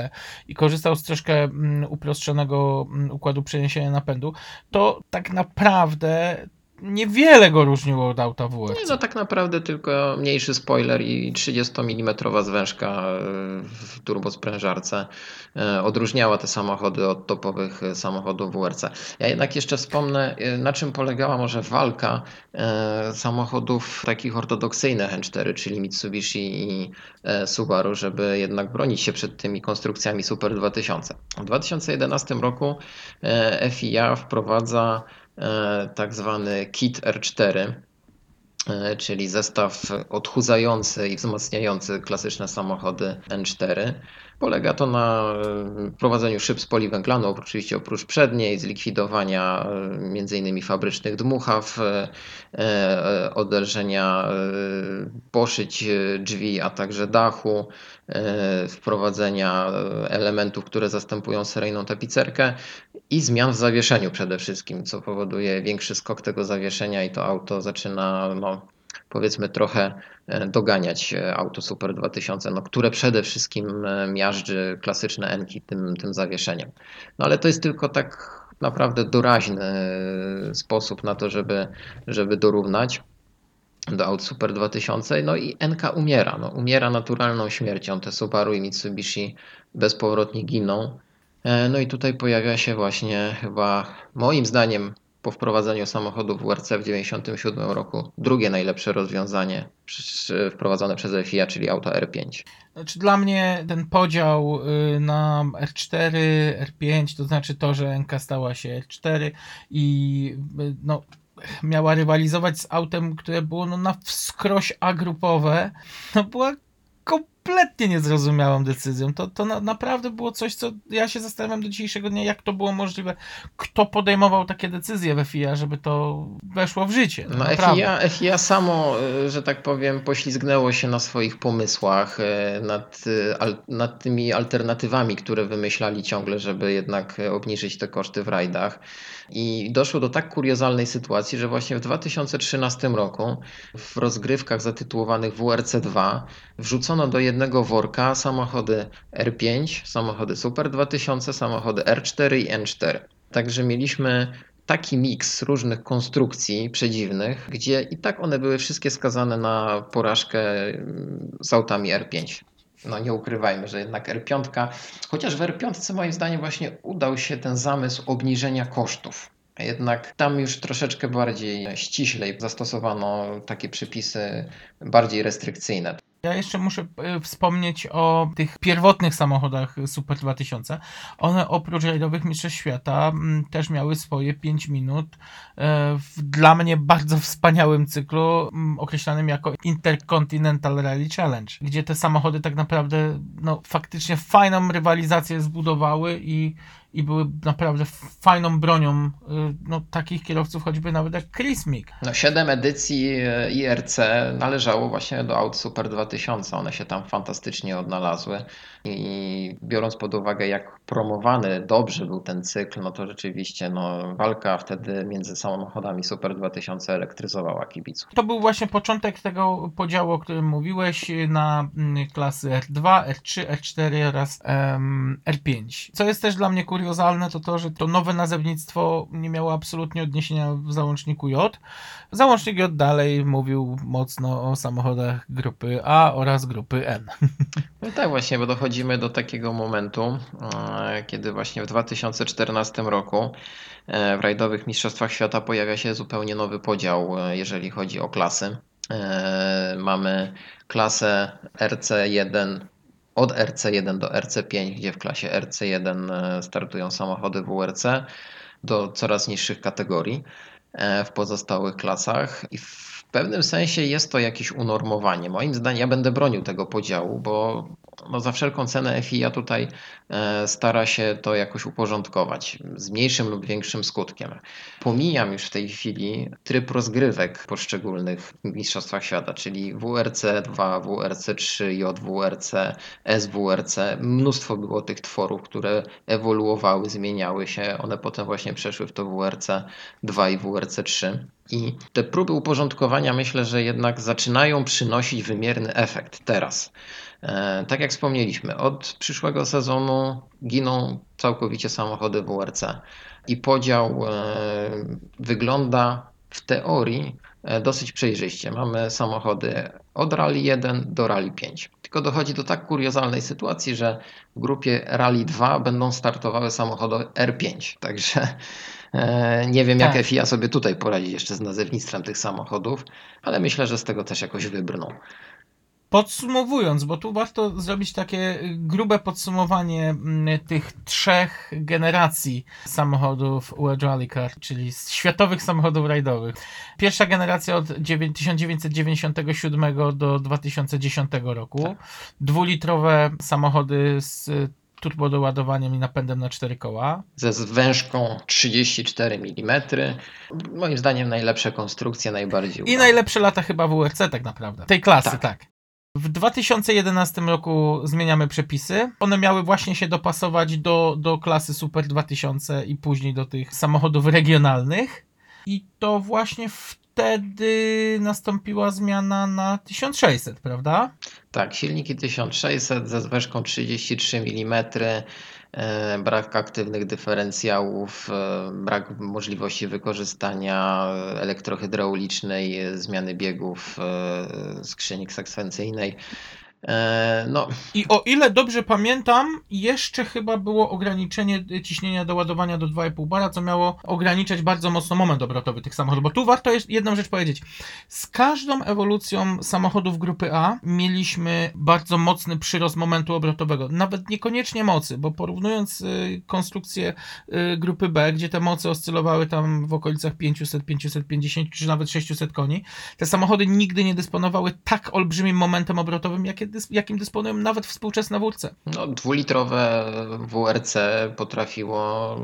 A: i korzystał z troszkę mm, uproszczonego mm, układu przeniesienia napędu, to tak naprawdę niewiele go różniło od auta WRC.
B: Nie, no tak naprawdę tylko mniejszy spoiler i 30 mm zwężka e, w turbosprężarce e, odróżniała te samochody od topowych e, samochodów WRC. Ja jednak jeszcze wspomnę, na czym polegała może walka samochodów takich ortodoksyjnych N4, czyli Mitsubishi i Subaru, żeby jednak bronić się przed tymi konstrukcjami Super 2000. W 2011 roku FIA wprowadza tak zwany kit R4, e, czyli zestaw odchudzający i wzmacniający klasyczne samochody N4. Polega to na e, wprowadzeniu szyb z poliwęglanu, oczywiście oprócz przedniej, zlikwidowania m.in. fabrycznych dmuchaw, e, e, odelżenia e, poszyć e, drzwi, a także dachu, e, wprowadzenia e, elementów, które zastępują seryjną tapicerkę i zmian w zawieszeniu przede wszystkim, co powoduje większy skok tego zawieszenia i to auto zaczyna, no, powiedzmy, trochę e, doganiać e, auto Super 2000, no, które przede wszystkim e, miażdży klasyczne Enki tym, tym zawieszeniem. No ale to jest tylko tak naprawdę doraźny sposób na to, żeby, żeby dorównać do aut Super 2000. No i NK umiera. No, umiera naturalną śmiercią. Te Subaru i Mitsubishi bezpowrotnie giną. No i tutaj pojawia się właśnie chyba moim zdaniem po wprowadzeniu samochodów WRC w 1997 roku drugie najlepsze rozwiązanie wprowadzone przez FIA, czyli auto R5.
A: Znaczy dla mnie ten podział y, na R4, R5, to znaczy to, że NK stała się R4 i y, no, miała rywalizować z autem, które było no, na wskroś agrupowe, no była kompletnie niezrozumiałą decyzją. To, to na, naprawdę było coś, co ja się zastanawiam do dzisiejszego dnia, jak to było możliwe. Kto podejmował takie decyzje we FIA, żeby to weszło w życie.
B: No
A: naprawdę.
B: FIA, FIA samo, y, że tak powiem, poślizgnęło się na swoich pomysłach y, nad, y, nad tymi alternatywami, które wymyślali ciągle, żeby jednak obniżyć te koszty w rajdach. I doszło do tak kuriozalnej sytuacji, że właśnie w 2013 roku w rozgrywkach zatytułowanych WRC2 wrzucono do jednego worka samochody R5, samochody Super 2000, samochody R4 i N4. Także mieliśmy taki miks różnych konstrukcji przedziwnych, gdzie i tak one były wszystkie skazane na porażkę mm, z autami R5. No nie ukrywajmy, że jednak R5, chociaż w R5 moim zdaniem właśnie udał się ten zamysł obniżenia kosztów. Jednak tam już troszeczkę bardziej ściślej zastosowano takie przepisy bardziej restrykcyjne.
A: Ja jeszcze muszę e, wspomnieć o tych pierwotnych samochodach Super 2000. One oprócz rajdowych mistrzostw świata m, też miały swoje 5 minut e, w dla mnie bardzo wspaniałym cyklu m, określanym jako Intercontinental Rally Challenge, gdzie te samochody tak naprawdę no, faktycznie fajną rywalizację zbudowały i, i były naprawdę fajną bronią y, no, takich kierowców choćby nawet jak Chris.
B: No, 7 edycji e, IRC należało właśnie do aut Super 2000. One się tam fantastycznie odnalazły. I biorąc pod uwagę, jak promowany dobrze był ten cykl, no to rzeczywiście no, walka wtedy między samochodami Super 2000 elektryzowała kibiców.
A: To był właśnie początek tego podziału, o którym mówiłeś, na mm, klasy R2, R3, R4 oraz em, R5. Co jest też dla mnie kuriozalne, to to, że to nowe nazewnictwo nie miało absolutnie odniesienia w załączniku J. Załącznik J dalej mówił mocno o samochodach grupy A oraz grupy N.
B: No tak właśnie, bo dochodzimy do takiego momentu, e, kiedy właśnie w 2014 roku e, w rajdowych mistrzostwach świata pojawia się zupełnie nowy podział, e, jeżeli chodzi o klasy. Mamy klasę RC1 od RC1 do RC5, gdzie w klasie RC1 e, startują samochody WRC do coraz niższych kategorii w pozostałych klasach i w pewnym sensie jest to jakieś unormowanie. Moim zdaniem ja będę bronił tego podziału, bo no za wszelką cenę FIA tutaj e, stara się to jakoś uporządkować z mniejszym lub większym skutkiem. Pomijam już w tej chwili tryb rozgrywek poszczególnych mistrzostwach świata, czyli WRC 2, WRC 3, JWRC, SWRC. Mnóstwo było tych tworów, które ewoluowały, zmieniały się. One potem właśnie przeszły w to WRC 2 i WRC 3. I te próby uporządkowania myślę, że jednak zaczynają przynosić wymierny efekt teraz. E, Tak jak wspomnieliśmy, od przyszłego sezonu giną całkowicie samochody WRC i podział e, wygląda w teorii e, dosyć przejrzyście. Mamy samochody od Rally 1 do Rally 5. Tylko dochodzi do tak kuriozalnej sytuacji, że w grupie Rally 2 będą startowały samochody R5. Także nie wiem, jak
A: Tak.
B: FIA sobie tutaj poradzi jeszcze z nazewnictwem tych samochodów, ale myślę, że z tego też jakoś wybrną.
A: Podsumowując, bo tu warto zrobić takie grube podsumowanie mm, tych trzech generacji samochodów World Rally Car, czyli światowych samochodów rajdowych. Pierwsza generacja od dziewię- 1997 do 2010 roku. Dwulitrowe samochody z turbodoładowaniem i napędem na cztery koła.
B: ze zwężką 34 mm. Moim zdaniem najlepsze konstrukcje, najbardziej
A: I najlepsze lata chyba WRC tak naprawdę. Tej klasy, tak.
B: Tak.
A: W 2011 roku zmieniamy przepisy. One miały właśnie się dopasować do, do klasy Super 2000 i później do tych samochodów regionalnych. I to właśnie wtedy nastąpiła zmiana na 1600, prawda?
B: Tak, silniki 1600 ze zwężką 33 mm, e, brak aktywnych dyferencjałów, e, brak możliwości wykorzystania elektrohydraulicznej e, zmiany biegów skrzyni sekwencyjnej. E, No,
A: I o ile dobrze pamiętam, jeszcze chyba było ograniczenie ciśnienia do ładowania do 2,5 bara, co miało ograniczać bardzo mocno moment obrotowy tych samochodów. Bo tu warto jest jedną rzecz powiedzieć. Z każdą ewolucją samochodów grupy A mieliśmy bardzo mocny przyrost momentu obrotowego. Nawet niekoniecznie mocy, bo porównując y, konstrukcję y, grupy B, gdzie te moce oscylowały tam w okolicach 500, 550 czy nawet 600 koni, te samochody nigdy nie dysponowały tak olbrzymim momentem obrotowym, jakie jakim dysponują nawet współczesne WRC.
B: no dwulitrowe WRC potrafiło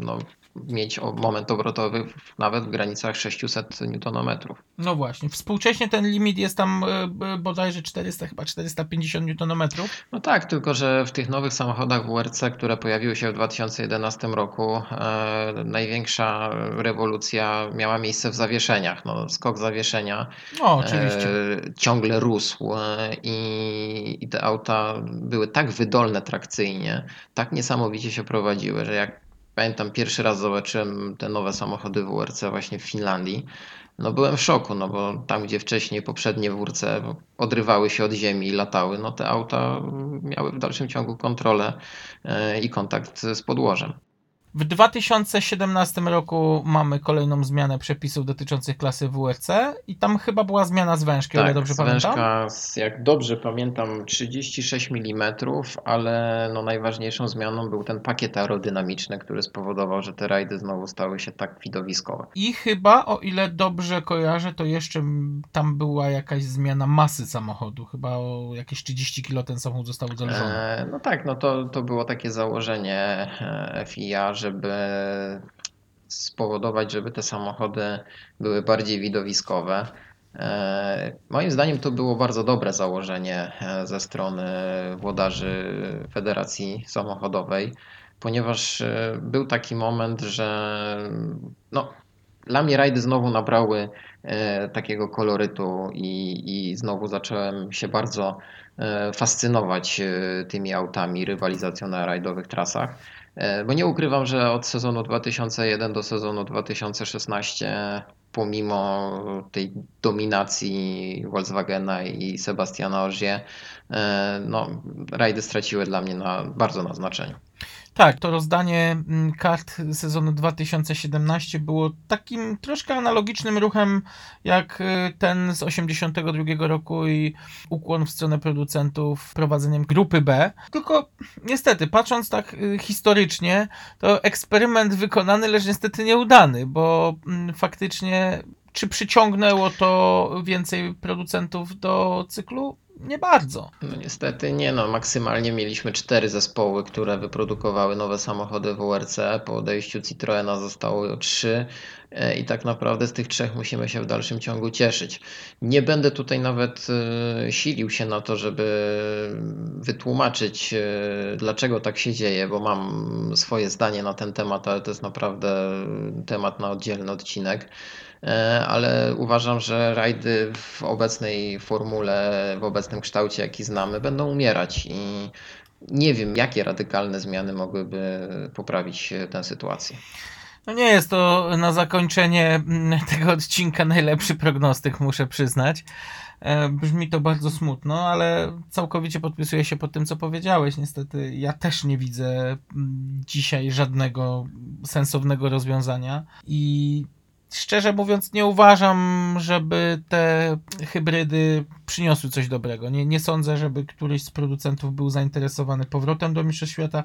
B: no, mieć moment obrotowy nawet w granicach 600 Nm.
A: No właśnie, współcześnie ten limit jest tam e, bodajże 400, chyba 450 Nm.
B: No tak, tylko że w tych nowych samochodach WRC, które pojawiły się w 2011 roku, e, największa rewolucja miała miejsce w zawieszeniach. No, skok zawieszenia
A: No, oczywiście.
B: e, ciągle rósł e, i, i te auta były tak wydolne trakcyjnie, tak niesamowicie się prowadziły, że jak pamiętam pierwszy raz zobaczyłem te nowe samochody WRC właśnie w Finlandii, no byłem w szoku, no bo tam gdzie wcześniej poprzednie WRC odrywały się od ziemi i latały, no te auta miały w dalszym ciągu kontrolę e, i kontakt z podłożem.
A: W 2017 roku mamy kolejną zmianę przepisów dotyczących klasy WRC i tam chyba była zmiana zwężki, o ile dobrze pamiętam.
B: Tak, zwężka, z- jak dobrze pamiętam, 36 mm, ale no najważniejszą zmianą był ten pakiet aerodynamiczny, który spowodował, że te rajdy znowu stały się tak widowiskowe.
A: I chyba, o ile dobrze kojarzę, to jeszcze tam była jakaś zmiana masy samochodu. Chyba o jakieś 30 kg ten samochód został uzależniony.
B: E, no tak, no to, to było takie założenie e, FIA, żeby spowodować, żeby te samochody były bardziej widowiskowe. E, Moim zdaniem to było bardzo dobre założenie e, ze strony włodarzy Federacji Samochodowej, ponieważ e, był taki moment, że no, dla mnie rajdy znowu nabrały takiego kolorytu i, i znowu zacząłem się bardzo fascynować tymi autami, rywalizacją na rajdowych trasach. E, Bo nie ukrywam, że od sezonu 2001 do sezonu 2016, pomimo tej dominacji Volkswagena i Sebastiana Ogier, e, no, rajdy straciły dla mnie na, bardzo na znaczeniu.
A: Tak, to rozdanie mm, kart sezonu 2017 było takim troszkę analogicznym ruchem jak y, ten z 82 roku i ukłon w stronę producentów prowadzeniem grupy B. Tylko niestety, patrząc tak y, historycznie, to eksperyment wykonany, lecz niestety nieudany, bo mm, faktycznie Czy przyciągnęło to więcej producentów do cyklu? Nie bardzo.
B: No niestety nie, no maksymalnie mieliśmy cztery zespoły, które wyprodukowały nowe samochody WRC. Po odejściu Citroena zostało trzy e, i tak naprawdę z tych trzech musimy się w dalszym ciągu cieszyć. Nie będę tutaj nawet e, silił się na to, żeby wytłumaczyć, e, dlaczego tak się dzieje, bo mam swoje zdanie na ten temat, ale to jest naprawdę temat na oddzielny odcinek. E, ale uważam, że rajdy w obecnej formule, w obecnym kształcie, jaki znamy, będą umierać i nie wiem, jakie radykalne zmiany mogłyby poprawić tę sytuację.
A: No nie jest to na zakończenie mm, tego odcinka najlepszy prognostyk, muszę przyznać. E, Brzmi to bardzo smutno, ale całkowicie podpisuję się pod tym, co powiedziałeś. Niestety ja też nie widzę mm, dzisiaj żadnego sensownego rozwiązania i szczerze mówiąc nie uważam, żeby te hybrydy przyniosły coś dobrego. Nie, nie sądzę, żeby któryś z producentów był zainteresowany powrotem do Mistrzostw Świata.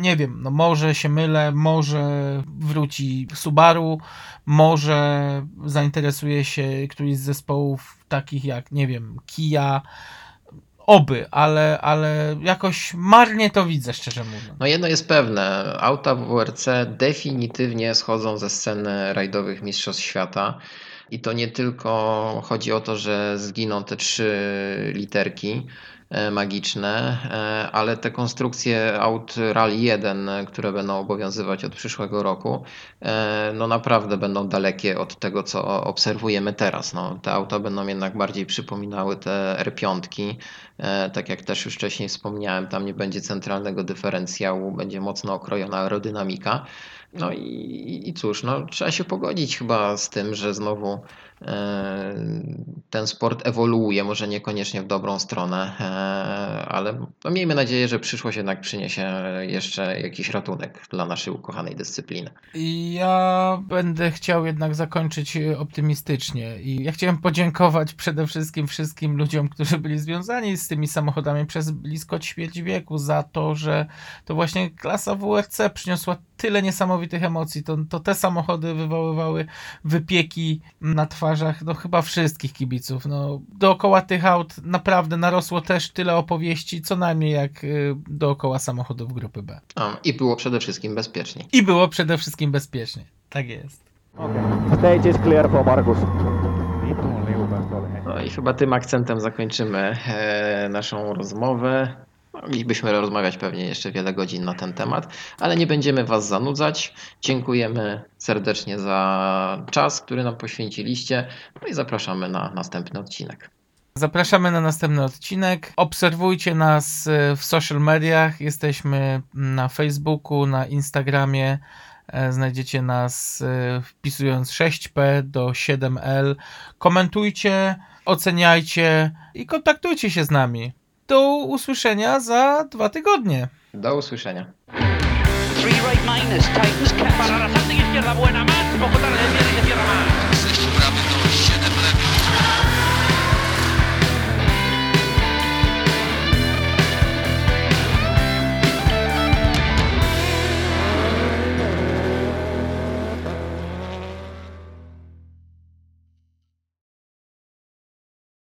A: Nie wiem, no może się mylę, może wróci Subaru, może zainteresuje się któryś z zespołów takich jak, nie wiem, Kia, oby, ale, ale jakoś marnie to widzę, szczerze mówiąc.
B: No jedno jest pewne, auta WRC definitywnie schodzą ze sceny rajdowych Mistrzostw Świata. I to nie tylko chodzi o to, że zginą te trzy literki magiczne, e, ale te konstrukcje aut Rally 1, e, które będą obowiązywać od przyszłego roku, e, no naprawdę będą dalekie od tego, co obserwujemy teraz. No, te auta będą jednak bardziej przypominały te R5. E, Tak jak też już wcześniej wspomniałem, tam nie będzie centralnego dyferencjału, będzie mocno okrojona aerodynamika. No i, i cóż, no, trzeba się pogodzić chyba z tym, że znowu e, ten sport ewoluuje, może niekoniecznie w dobrą stronę, e, ale no, miejmy nadzieję, że przyszłość jednak przyniesie jeszcze jakiś ratunek dla naszej ukochanej dyscypliny.
A: Ja będę chciał jednak zakończyć e, optymistycznie. I ja chciałem podziękować przede wszystkim wszystkim ludziom, którzy byli związani z tymi samochodami przez blisko ćwierć wieku za to, że to właśnie klasa WRC przyniosła tyle niesamowitych emocji. To, to te samochody wywoływały wypieki na twarzach no chyba wszystkich kibiców. No, dookoła tych aut naprawdę narosło też tyle opowieści, co najmniej jak y, dookoła samochodów grupy B.
B: A, I było przede wszystkim bezpieczniej.
A: I było przede wszystkim bezpiecznie. Tak jest.
D: Stage is clear for Markus.
B: No i chyba tym akcentem zakończymy e, naszą rozmowę. Moglibyśmy rozmawiać pewnie jeszcze wiele godzin na ten temat, ale nie będziemy Was zanudzać. Dziękujemy serdecznie za czas, który nam poświęciliście. No i zapraszamy na następny odcinek.
A: Zapraszamy na następny odcinek. Obserwujcie nas e, w social mediach. Jesteśmy na Facebooku, na Instagramie. E, Znajdziecie nas e, wpisując 6P do 7L. Komentujcie, oceniajcie i kontaktujcie się z nami. Do usłyszenia za dwa tygodnie.
B: Do usłyszenia.
C: Three right minus,
H: Para izquierda poco.